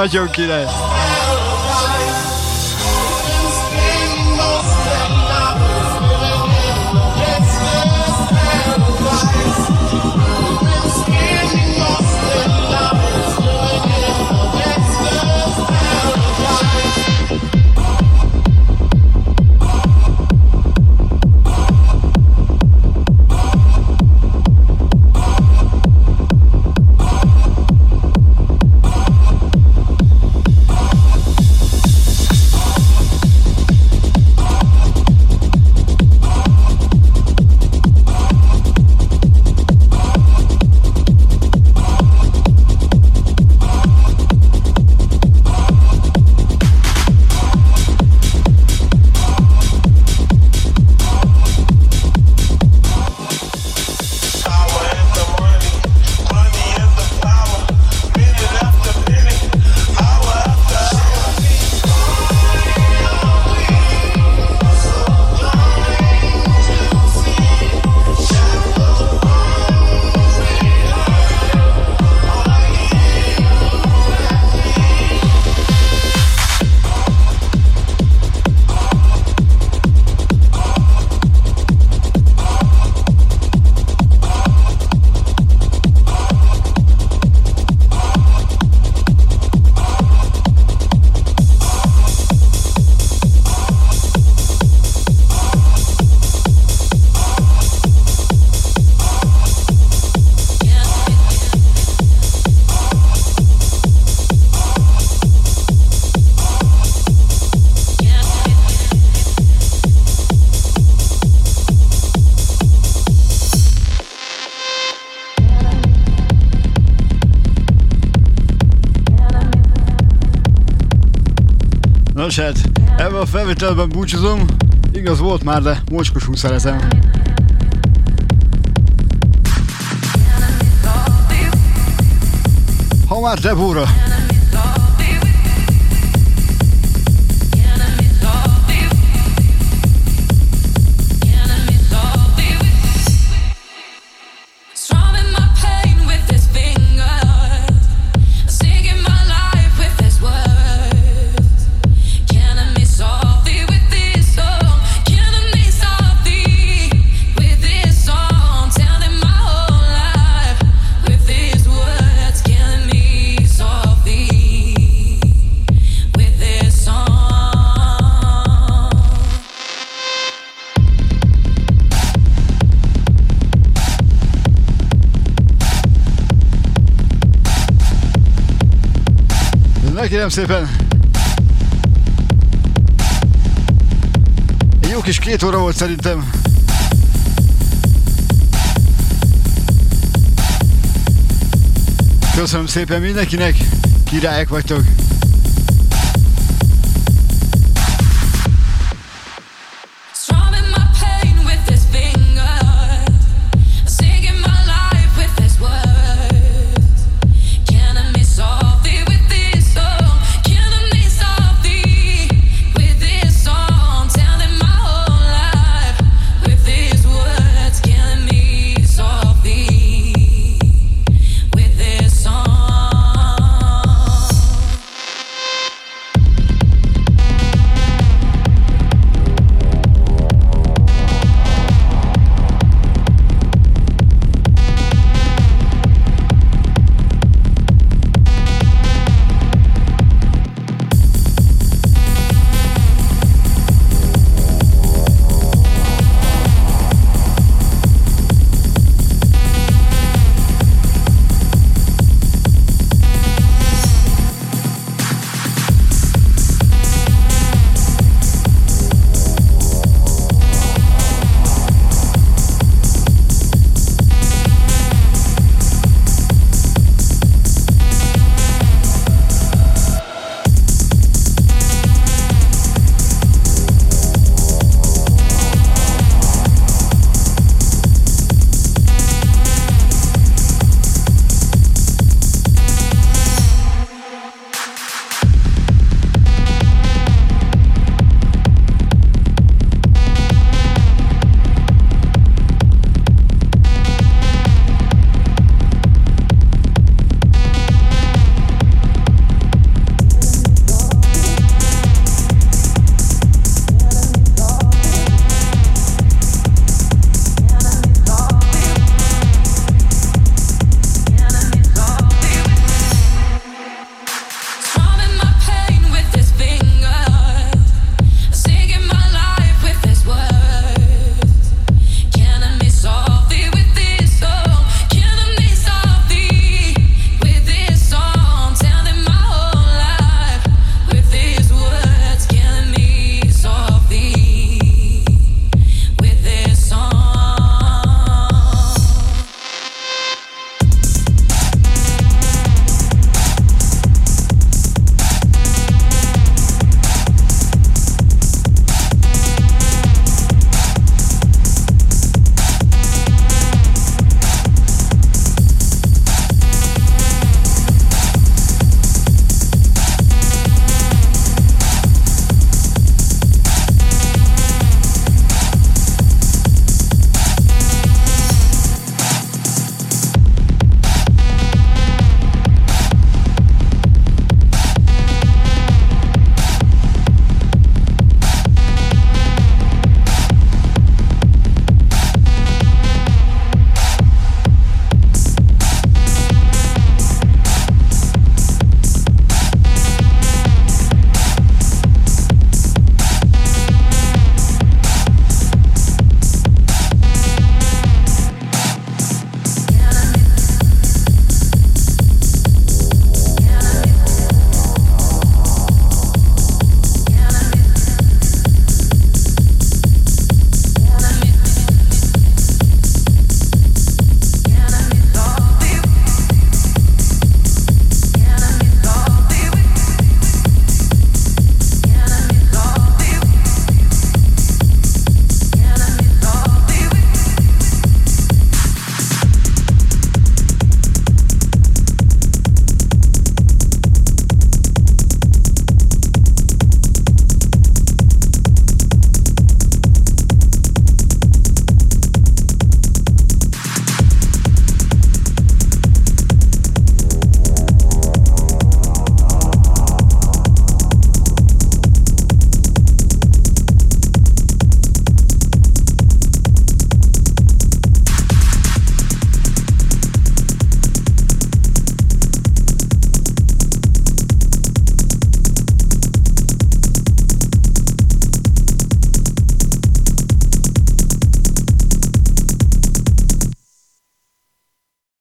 not joking. Eh? Hát, ebben a felvételben búcsúzom. Igaz volt már, de mocskosul szeretem. Ha már Debóra, kérem szépen. Egy jó kis két óra volt szerintem. Köszönöm szépen mindenkinek, királyok vagytok.